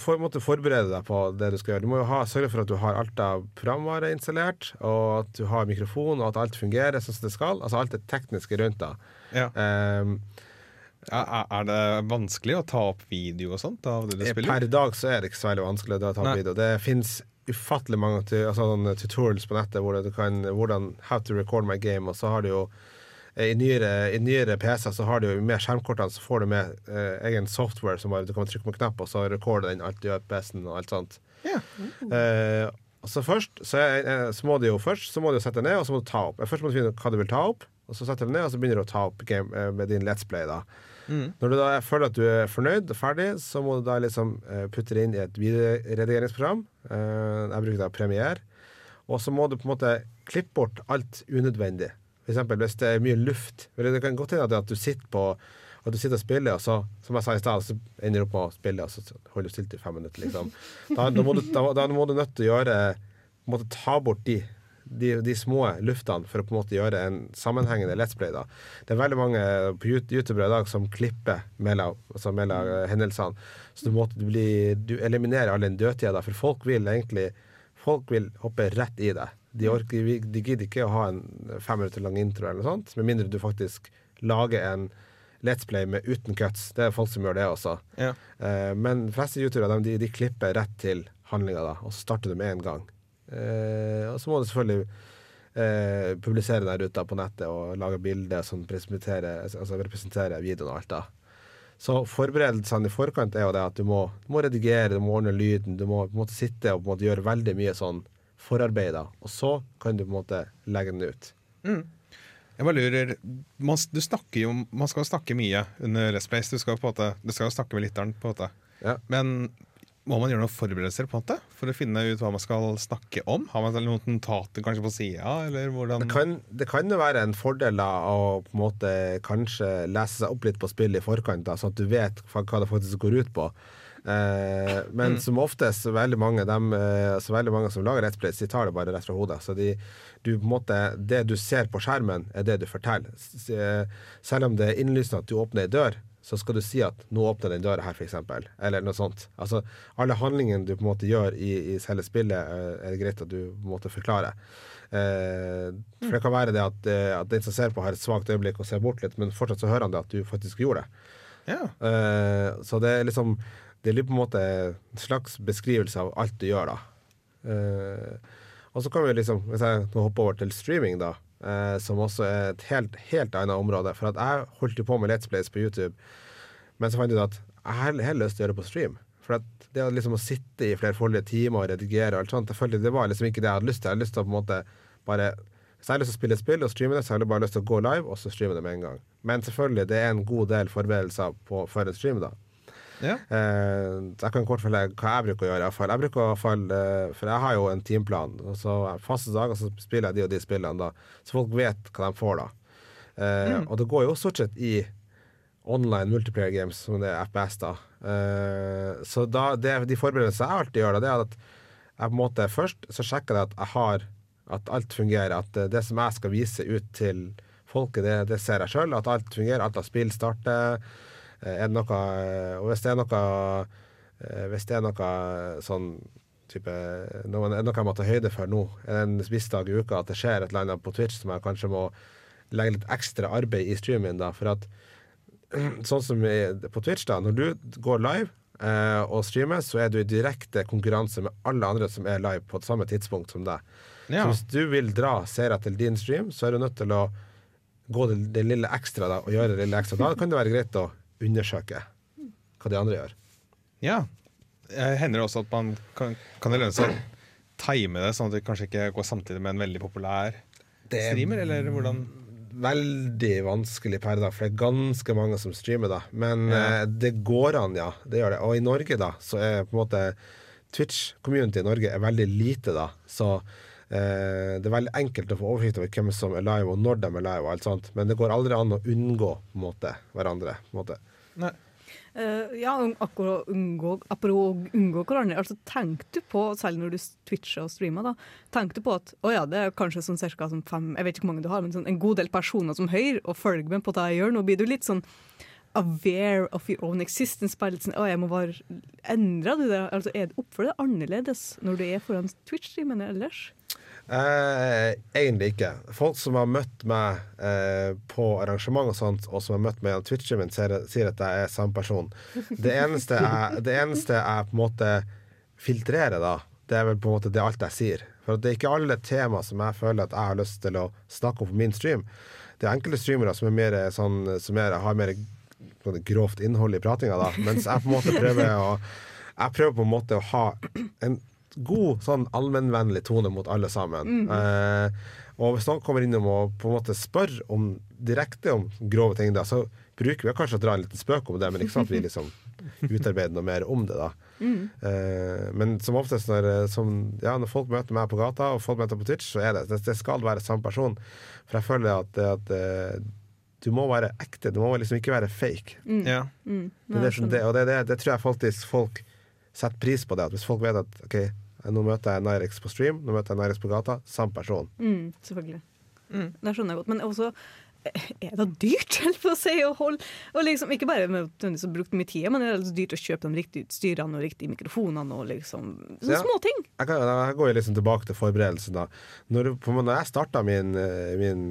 for, måtte forberede deg på det du skal gjøre. Du må jo ha, sørge for at du har alt av programvare installert, og at du har mikrofon, og at alt fungerer sånn som det skal. Altså alt det tekniske rundt da. Ja. Um, Er, det vanskelig å ta opp video og sånt av det du spiller? Per dag så er det ikke så veldig vanskelig å ta opp Nei. video. Det fins ufattelig mange altså, tutorials på nettet hvor du kan hvordan How to record my game, og så har du jo eh, i nyere, i nyere PC så har du jo med skjermkortene så får du med eh, egen software som bare du kan trykke på en knapp, og så recorder den alt du gjør på PC-en og alt sånt. Eh, og så først så, er, eh, så må du jo først Så må du sette ned, og så må du ta opp. Først må du finne ut hva du vil ta opp, og så setter du ned, og så begynner du å ta opp game eh, med din Let's Play. da Mm. når du da føler at du er fornøyd og ferdig, så må du da liksom eh, putte det inn i et videoredigeringsprogram. Eh, jeg bruker da Premiere. Og så må du på en måte klippe bort alt unødvendig. For eksempel hvis det er mye luft. Det kan godt hende at du sitter på at du sitter og spiller, og så, som jeg sa i sted, så ender du opp med å spille, og så holder du stilt i fem minutter, liksom. Da, da, må, du, da, da må du nødt til å gjøre måtte Ta bort de de, de små luftene for å på en måte gjøre en sammenhengende Let's Play. da. Det er veldig mange på YouTube i dag som klipper mellom, altså mellom eh, hendelsene. Så du, måtte bli, du eliminerer all den dødtida, da, for folk vil egentlig Folk vil hoppe rett i det. De, orker, de gidder ikke å ha en fem minutter lang intro, eller noe sånt, med mindre du faktisk lager en Let's Play med uten cuts. Det er folk som gjør det også. Ja. Eh, men fleste youtubere de, de klipper rett til handlinga, og så starter du med en gang. Eh, og så må du selvfølgelig eh, publisere den ruta på nettet og lage bilder som altså representerer videoen og alt. da. Så forberedelsene i forkant er jo det at du må, du må redigere, du må ordne lyden, du må på en måte sitte og på en måte gjøre veldig mye sånn forarbeid, da. og så kan du på en måte legge den ut. Mm. Jeg bare lurer man, du snakker jo, man skal snakke mye under Let's. Du skal, jo på en måte, du skal snakke med lytteren. på en måte. Men må man gjøre noen forberedelser på en måte for å finne ut hva man skal snakke om? Har man noen notater kanskje på sida, Det kan, det kan jo være en fordel da, å på en måte kanskje lese seg opp litt på spillet i forkant, da, sånn at du vet hva, det faktisk går ut på. Eh, men Mm. som oftest, så veldig mange, dem, eh, så veldig mange som lager Let's Plays, de tar det bare rett fra hodet. Så de, du, måte, det du ser på skjermen, er det du forteller. Eh, Selv om det er innlysende at du åpner ei dør, så skal du si at 'nå åpner den døra her', f.eks. Eller noe sånt. Altså, alle handlingene du på en måte gjør i, i selve spillet, eh, er det greit at du på en måte forklarer. Eh, for det kan være det at, eh, at den som ser på, har et svakt øyeblikk og ser bort litt, men fortsatt så hører han det at du faktisk gjorde det. Eh, så det er liksom Det litt på en måte en slags beskrivelse av alt du gjør, da. Eh, og så kan vi liksom, hvis jeg nå hopper over til streaming, da, eh, som også er et helt, helt annet område. For at jeg holdt jo på med Let's Plays på YouTube, men så fant jeg ut at jeg har heller lyst til å gjøre det på stream. For at det liksom å sitte i flerfoldige timer og redigere og alt sånt, følte det var liksom ikke det jeg hadde lyst til. Jeg hadde lyst til å på en måte bare Hvis jeg har lyst til å spille et spill og streame det, så har jeg bare lyst til å gå live og så streame det med en gang. Men selvfølgelig, det er en god del forberedelser på, for en stream, da. Ja. Eh, jeg kan kort fortelle hva jeg bruker å gjøre. Jeg bruker å falle, For jeg har jo en timeplan. Og så Faste dager så spiller jeg de og de spillene, da. Så folk vet hva de får, da. Eh, Mm. Og det går jo stort sett i online multiplayer games, som det er FPS, da. Eh, så da, det, de forberedelsene jeg alltid gjør, da, det er at jeg på en måte først så sjekker jeg at jeg har at alt fungerer. At det som jeg skal vise ut til folket, det, det ser jeg sjøl. At alt fungerer. Alt av spill starter. Eh, Er det noe eh, Og hvis det er noe eh, Hvis det er noe sånn type noe, noe jeg må ta høyde for nå, en viss dag i uka, at det skjer et eller annet på Twitch som jeg kanskje må legge litt ekstra arbeid i streamen da. For at sånn som på Twitch, da, når du går live eh, og streamer, så er du i direkte konkurranse med alle andre som er live på et samme tidspunkt som deg. Ja. Så hvis du vil dra seere til din stream, så er du nødt til å gå det, det lille ekstra da, og gjøre det lille ekstra. Da kan det være greit å undersøke hva de andre gjør. Ja. Hender det også at man kan, kan det lønne seg å time det, sånn at det kanskje ikke går samtidig med en veldig populær er streamer, eller hvordan? Veldig vanskelig per dag, for det er ganske mange som streamer, da. Men Ja. eh, det går an, ja. Det gjør det. Og i Norge, da, så er på en måte Twitch-community i Norge er veldig lite, da. Så eh, det er veldig enkelt å få oversikt over hvem som er live, og når de er live, og alt sånt. Men det går aldri an å unngå på en måte, hverandre. På en måte. Eh, ja, akkurat unngå, apropos unngå hverandre. Altså, tenk du på, selv når du twitcher og streamer, da, tenk du på at å ja, det er kanskje sånn cirka sånn fem Jeg vet ikke hvor mange du har, men sånn en god del personer som hører og følger med på det jeg gjør. Nå blir du litt sånn aware of your own existence. Bare litt sånn, å, jeg må bare endre du det? Altså, er det Oppfører du deg annerledes når du er foran Twitch-streamen ellers? Eh, egentlig ikke. Folk som har møtt meg eh, på arrangement og sånt, og som har møtt meg gjennom Twitchen min, sier, sier at jeg er samme person. Det eneste jeg, det eneste jeg på en måte filtrerer, da, det er vel på en måte det alt jeg sier. For det er ikke alle tema som jeg føler at jeg har lyst til å snakke om på min stream. Det er enkelte streamere som, er mer sånn, som er, har mer sånn grovt innhold i pratinga, da. Mens jeg på en måte prøver å Jeg prøver på en måte å ha en god sånn allmennvennlig tone mot alle sammen. Mhm. Eh, og hvis noen kommer innom og på en måte spør om, direkte om grove ting, da, så bruker vi kanskje å dra en liten spøk om det, men ikke sant vi liksom utarbeider noe mer om det, da. Mm. Eh, men som oftest når, eh, som, ja, når folk møter meg på gata, og folk møter på Twitch, så er det det, det skal være samme person. For jeg føler at, at eh, du må være ekte. Du må liksom ikke være fake. Mm. Ja. Mm. Det, det, det, og det, det, det tror jeg faktisk folk setter pris på. det At Hvis folk vet at OK, nå møter jeg Nirix på stream, nå møter jeg Nirix på gata, samme person. Mm, selvfølgelig. Det skjønner jeg godt. Men også eh, er det dyrt, for å si, å holde og liksom, Ikke bare med nødvendigvis å bruke mye tid, men det er dyrt å kjøpe de riktige utstyrene og riktige mikrofonene og liksom sånne Ja. små ting. Jeg, kan, jeg går liksom tilbake til forberedelsen. da Når, på, når jeg starta min, eh, min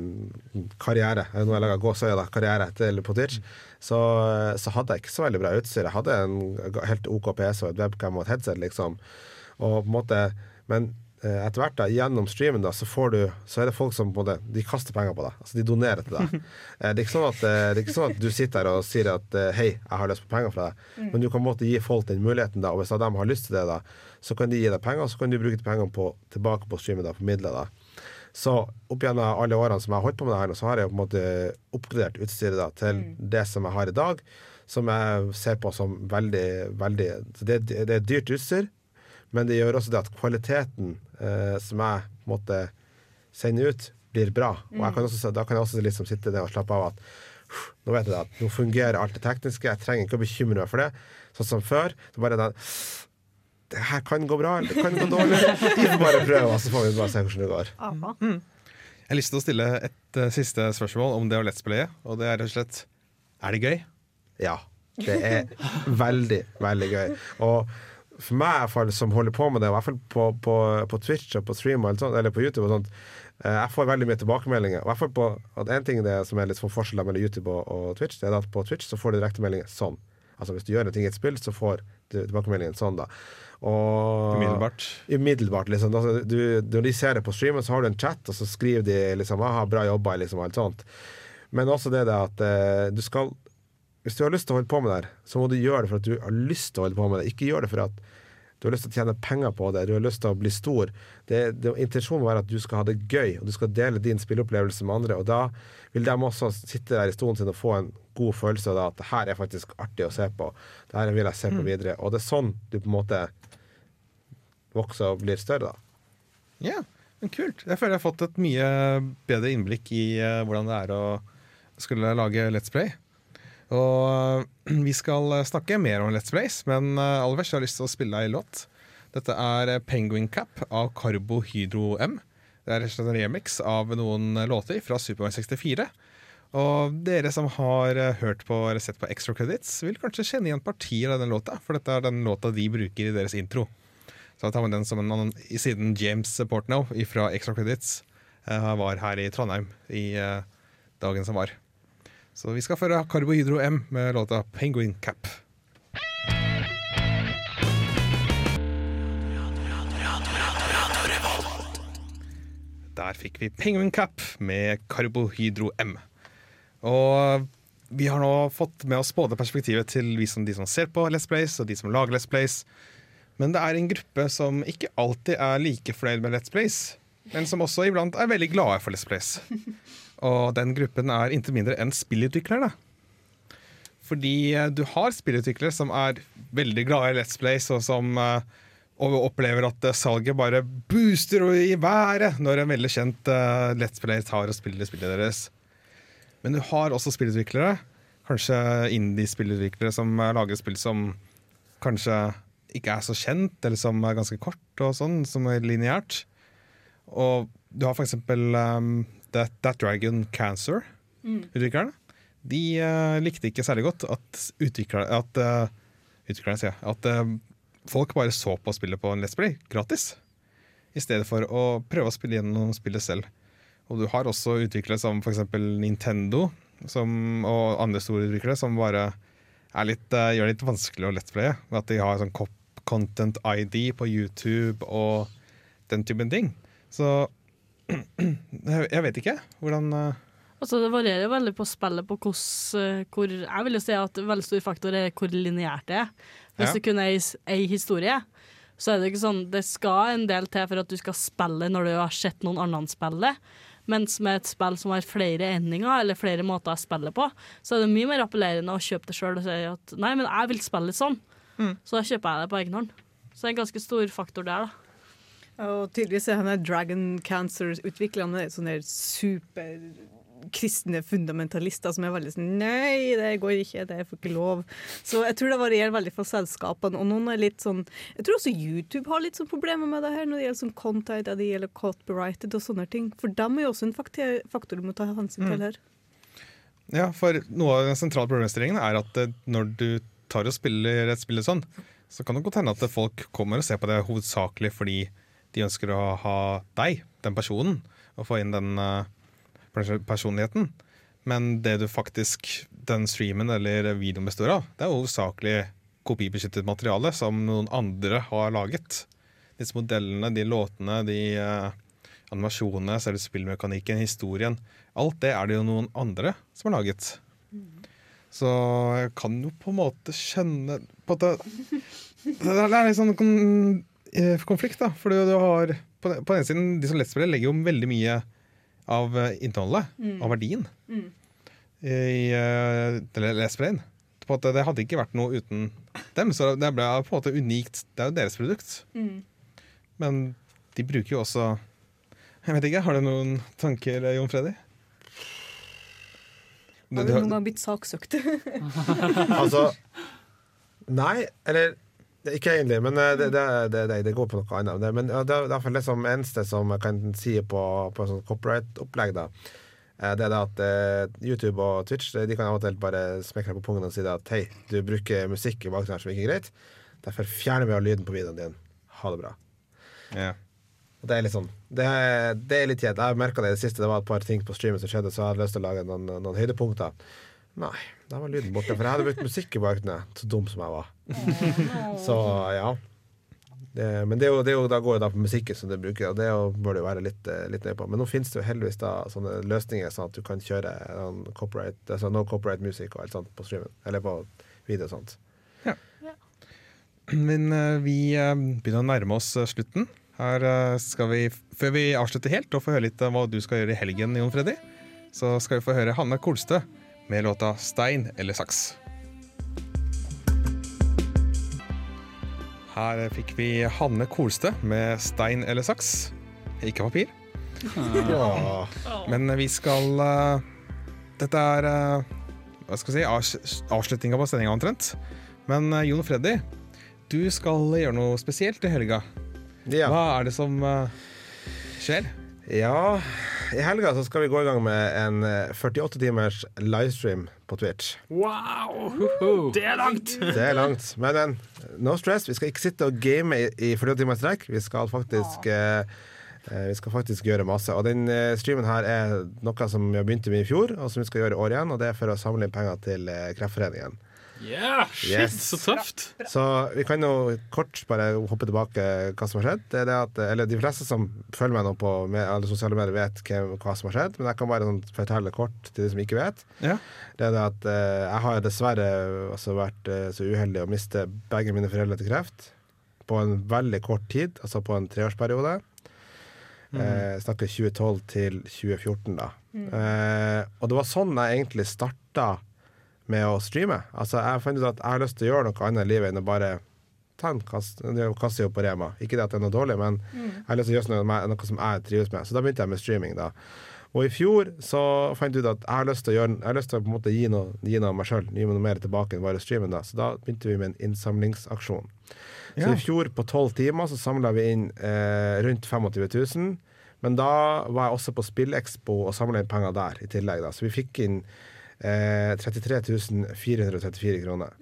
karriere eh, Når jeg laga gåsøya, da, karriere til, på Twitch, så, så hadde jeg ikke så veldig bra utstyr. Jeg hadde en helt OK PC og et webcam og et headset, liksom. Og på en måte Men eh, etter hvert da, gjennom streamen da, så får du Så er det folk som på måte De kaster penger på deg. Altså de donerer til deg. Eh, Det er ikke sånn at, eh, det er ikke sånn at du sitter her og sier at hei, jeg har lyst på penger fra deg. Mm. Men du kan på en måte gi folk den muligheten, da, og hvis de har lyst til det, da, så kan de gi deg penger, og så kan du bruke pengene på, tilbake på streamen da, på midler. da. Så opp gjennom alle årene som jeg har holdt på med det her, så har jeg på en måte oppgradert utstyret da, til det som jeg har i dag, som jeg ser på som veldig, veldig det, det er dyrt utstyr, men det gjør også det at kvaliteten eh, som jeg måtte sende ut, blir bra. Og jeg kan også, da kan jeg også liksom sitte der og slappe av at nå vet jeg at nå fungerer alt det tekniske, jeg trenger ikke å bekymre meg for det. Sånn som før. Så bare den Det her kan gå bra, eller det kan gå dårlig. Vi får bare prøve, og så får vi bare se hvordan det går. Mm. Jeg har lyst til å stille et uh, siste spørsmål om det å let's playe, og det er rett og slett Er det gøy? Ja. Det er veldig, veldig gøy. Og for meg, i hvert fall, som holder på med det, i hvert fall på, på, på Twitch og på stream og sånt, eller på YouTube og sånt, eh, jeg får veldig mye tilbakemeldinger. I hvert fall på at En ting det som er litt sånn forskjell mellom YouTube og, og Twitch, det er at på Twitch så får du direktemeldinger sånn. Altså Hvis du gjør en ting i et spill, så får du tilbakemeldingen sånn, da. Og, Umiddelbart. Umiddelbart, liksom. Altså, du, når de ser det på streamen, så har du en chat, og så skriver de liksom 'aha, bra jobba', liksom, alt sånt. Men også det at eh, du skal Hvis du har lyst til å holde på med det her, så må du gjøre det for at du har lyst til å holde på med det. Ikke gjør det for at du har lyst til å tjene penger på det, du har lyst til å bli stor. Det, det, intensjonen må være at du skal ha det gøy, og du skal dele din spilleopplevelse med andre. Og da vil de også sitte der i stolen sin og få en god følelse av at det her er faktisk artig å se på. Det her vil jeg se på Mm. videre. Og det er sånn du på en måte vokser og blir større, da. Ja, men kult. Jeg føler jeg har fått et mye bedre innblikk i eh, hvordan det er å skulle lage Let's Play. Og eh, vi skal snakke mer om Let's Plays, men eh, aller først har jeg lyst til å spille deg en låt. Dette er eh, Penguin Cap av Carbo Hydro M. Det er en remix av noen låter fra Super Mario 64. Og dere som har eh, hørt på eller sett på Extra Credits, vil kanskje kjenne igjen partier av den låta, for dette er den låta de bruker i deres intro. Så jeg tar med den som en annen, siden James Portnow fra Extra Credits eh, var her i Trondheim i eh, dagen som var. Så vi skal føre Carbohydro M med låta Penguin Cap. Der fikk vi Penguin Cap med Carbohydro M. Og vi har nå fått med oss både perspektivet til vi som, de som ser på Let's Plays, og de som lager Let's Plays. Men det er en gruppe som ikke alltid er like fornøyd med Let's Plays, men som også iblant er veldig glade for Let's Plays. Og den gruppen er intet mindre enn spillutviklerne. Fordi eh, du har spillutviklere som er veldig glade i Let's Plays, og som eh, og opplever at eh, salget bare booster i været når en veldig kjent Let's Play tar og spiller spillet deres. Men du har også spillutviklere, kanskje indie-spillutviklere, som lager spill som kanskje ikke er så kjent, eller som er ganske kort og sånn, som er lineært. Og du har for eksempel um, That, That Dragon Cancer, Mm. de uh, likte ikke særlig godt at utviklerne At, uh, utviklerne, ja, at uh, folk bare så på spillet på en Let's Play gratis, i stedet for å prøve å spille gjennom spillet selv. Og du har også utviklere som f.eks. Nintendo som, og andre store utviklere som bare er litt, gjør det litt vanskelig å Let's Playe. At de har sånn content ID på YouTube og den typen ting. Så jeg vet ikke hvordan eh, Altså, det varierer veldig på spillet på hvordan, eh, hvor Jeg vil jo si at veldig stor faktor er hvor lineært det er. Hvis Ja. det kun er ei historie, så er det ikke sånn Det skal en del til for at du skal spille når du har sett noen annen spille. Mens med et spill som har flere endinger, eller flere måter å spille på, så er det mye mer appellerende å kjøpe det sjøl og si at nei, men jeg vil spille litt sånn. Så da kjøper jeg det på egen hånd. Så det er en ganske stor faktor der, da. Og tydeligvis er han Dragon Cancer-utviklerne sånne superkristne fundamentalister som er veldig sånn Nei, det går ikke, det får ikke lov. Så jeg tror det varierer veldig fra selskapene. Og noen er litt sånn Jeg tror også YouTube har litt sånn problemer med det her når det gjelder sånn content og det gjelder copyrighted og sånne ting. For dem er jo også en faktor, faktor du må ta hensyn til Mm. her. Ja, for noe av den sentrale problemstillingen er at eh, når du tar og spiller et spill sånn, så kan det godt hende at folk kommer og ser på det hovedsakelig fordi de ønsker å ha deg, den personen, og få inn den eh, personligheten. Men det du faktisk, den streamen eller videoen består av, det er hovedsakelig kopibeskyttet materiale som noen andre har laget. Disse modellene, de låtene, de eh, animasjonene, selve spillmekanikken, historien. Alt det er det jo noen andre som har laget. Så jeg kan jo på en måte skjønne på at det, det er eh, konflikt, da. For du har på den, på den ene siden, de som lettspiller legger jo veldig mye av eh, innholdet, Mm. av verdien, Mm. i uh, lettspillen. På at det hadde ikke vært noe uten dem, så det ble på en måte unikt. Det er jo deres produkt. Mm. Men de bruker jo også Jeg vet ikke, Har du noen tanker, Jon Freddy? Har du noen gang blitt saksøkt? Altså Nei, eller ikke egentlig, men eh, det, det, det, det, går på noe annet. Men det er i hvert fall det som eneste som jeg kan si på, på sånn copyright-opplegg, da. eh, Det er det at eh, YouTube og Twitch De kan av og til bare smekke deg på pungen og si at hei, du bruker musikk i bakgrunnen som ikke er greit. Derfor fjerner vi all lyden på videoen din. Ha det bra. Og det er litt sånn Det er, det er litt kjedelig. Jeg merka det i det siste. Det var et par ting på streamen som skjedde, så jeg hadde lyst til å lage noen, noen høydepunkter. Nei, da var lyden borte. For jeg hadde brukt musikk i bakgrunnen. Så dum som jeg var. så ja. Det, men det er, jo, det er jo, da går jo da på musikken som du bruker, og det jo, bør du være litt, eh, litt nøye på. Men nå finnes det jo heldigvis da sånne løsninger sånn at du kan kjøre copyright, altså no copyright music og alt sånt på streamen. Eller på video og sånt. Men eh, vi eh, begynner å nærme oss slutten. Her skal vi, Før vi avslutter helt og får høre litt om hva du skal gjøre i helgen, Jon Freddy, så skal vi få høre Hanne Kolstø med låta 'Stein eller saks'. Her fikk vi Hanne Kolstø med 'Stein eller saks'. Ikke papir. Ja. Men vi skal uh, Dette er uh, hva skal vi si, avs- avslutninga på sendinga omtrent. Men uh, Jon Freddy, du skal gjøre noe spesielt i helga. Hva er det som skjer? Ja, i helga så skal vi gå i gang med en eh, 48 timers livestream på Twitch. Wow! Det er langt! Det er langt. Men, men no stress. Vi skal ikke sitte og game i, i 48 timer i strekk. Vi skal faktisk eh, eh, vi skal faktisk gjøre masse. Og den eh, streamen her er noe som vi har begynt med i fjor, og som vi skal gjøre i år igjen. Og det er for å samle inn penger til eh, Kreftforeningen. Yeah, shit, Yes. så tøft! Så vi kan jo kort bare hoppe tilbake hva som har skjedd. Det er det at, eller De fleste som følger meg nå på med, alle sosiale medier, vet hva som har skjedd. Men jeg kan bare sånn, fortelle kort til de som ikke vet. Ja. Det er det at eh, Jeg har dessverre altså, vært eh, så uheldig å miste begge mine foreldre til kreft på en veldig kort tid, altså på en treårsperiode. Mm. Eh, snakker 2012 til 2014, da. Mm. Eh, og det var sånn jeg egentlig starta med å streame. Altså, jeg fant ut at jeg har lyst til å gjøre noe annet i livet enn å bare ta en kasse opp på Rema. Ikke det at det er noe dårlig, men Mm. jeg har lyst til å gjøre noe, noe som jeg trives med. Så da begynte jeg med streaming. da og i fjor så fant jeg ut at jeg har lyst til å, gjøre, jeg har lyst til å på en måte gi noe, gi noe av meg sjøl. Gi meg noe mer tilbake enn bare streamen. da Så da begynte vi med en innsamlingsaksjon. Så Ja. i fjor på tolv timer så samla vi inn eh, rundt 25 000. Men da var jeg også på Spillekspo og samla inn penger der i tillegg. da Så vi fikk inn eh, 33 434 kroner.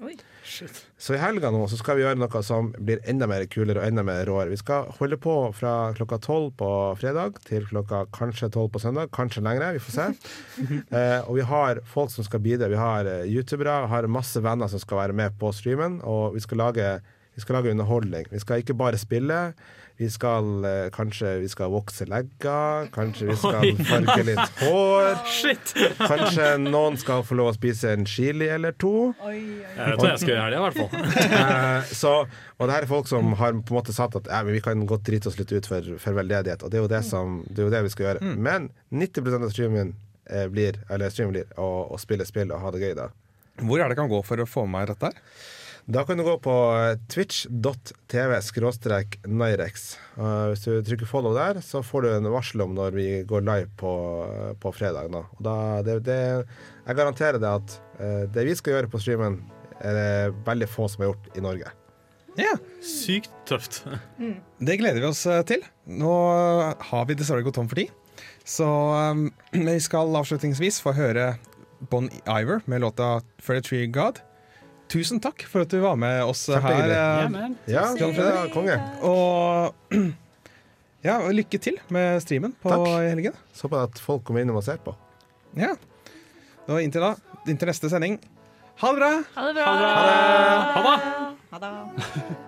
Så i helga nå så skal vi gjøre noe som blir enda mer kulere og enda mer råere. Vi skal holde på fra klokka tolv på fredag til klokka kanskje tolv på søndag. Kanskje lengre, vi får se. eh, og vi har folk som skal bidra. Vi har eh, youtubere, har masse venner som skal være med på streamen. Og vi skal lage, vi skal lage underholdning. Vi skal ikke bare spille. Vi skal eh, kanskje vi skal vokse legger. Kanskje vi skal farge litt hår. Shit! Kanskje noen skal få lov å spise en chili eller to. Jeg vet hva jeg skal gjøre i helga, i hvert fall. Eh, så, og det her er folk som har på en måte sagt at eh, men vi kan godt drite oss litt ut for, for veldedighet, og det er jo det, som, det, er jo det vi skal gjøre. Men 90% av streamen eh, blir, eller streamen blir å, å spille spill og ha det gøy, da. Hvor er det kan gå for å få med meg dette her? Da kan du gå på eh, twitch.tv skråstrek Nyrex. Uh, hvis du trykker follow der, så får du en varsel om når vi går live på, på fredag. Da. Og da, det, det, jeg garanterer deg at eh, det vi skal gjøre på streamen, er det veldig få som har gjort i Norge. Ja. Sykt tøft. Det gleder vi oss eh, til. Nå har vi dessverre gått tom for tid. Så vi skal avslutningsvis få høre Bon Iver med låta 'Tree God'. Tusen takk for at du var med oss her. Kjempehyggelig. eh, Ja. Ja, konge. Og ja, lykke til med streamen på Takk. helgen. Så på at folk kommer innom og ser på. Ja. Og inntil da, inntil neste sending, ha det bra! Ha det bra! Ha det! Ha det.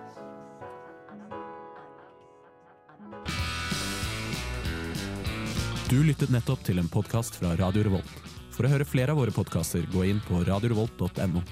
Du lyttet nettopp til en podkast fra Radio Revolt. For å høre flere av våre podkaster, gå inn på radiorevolt.no.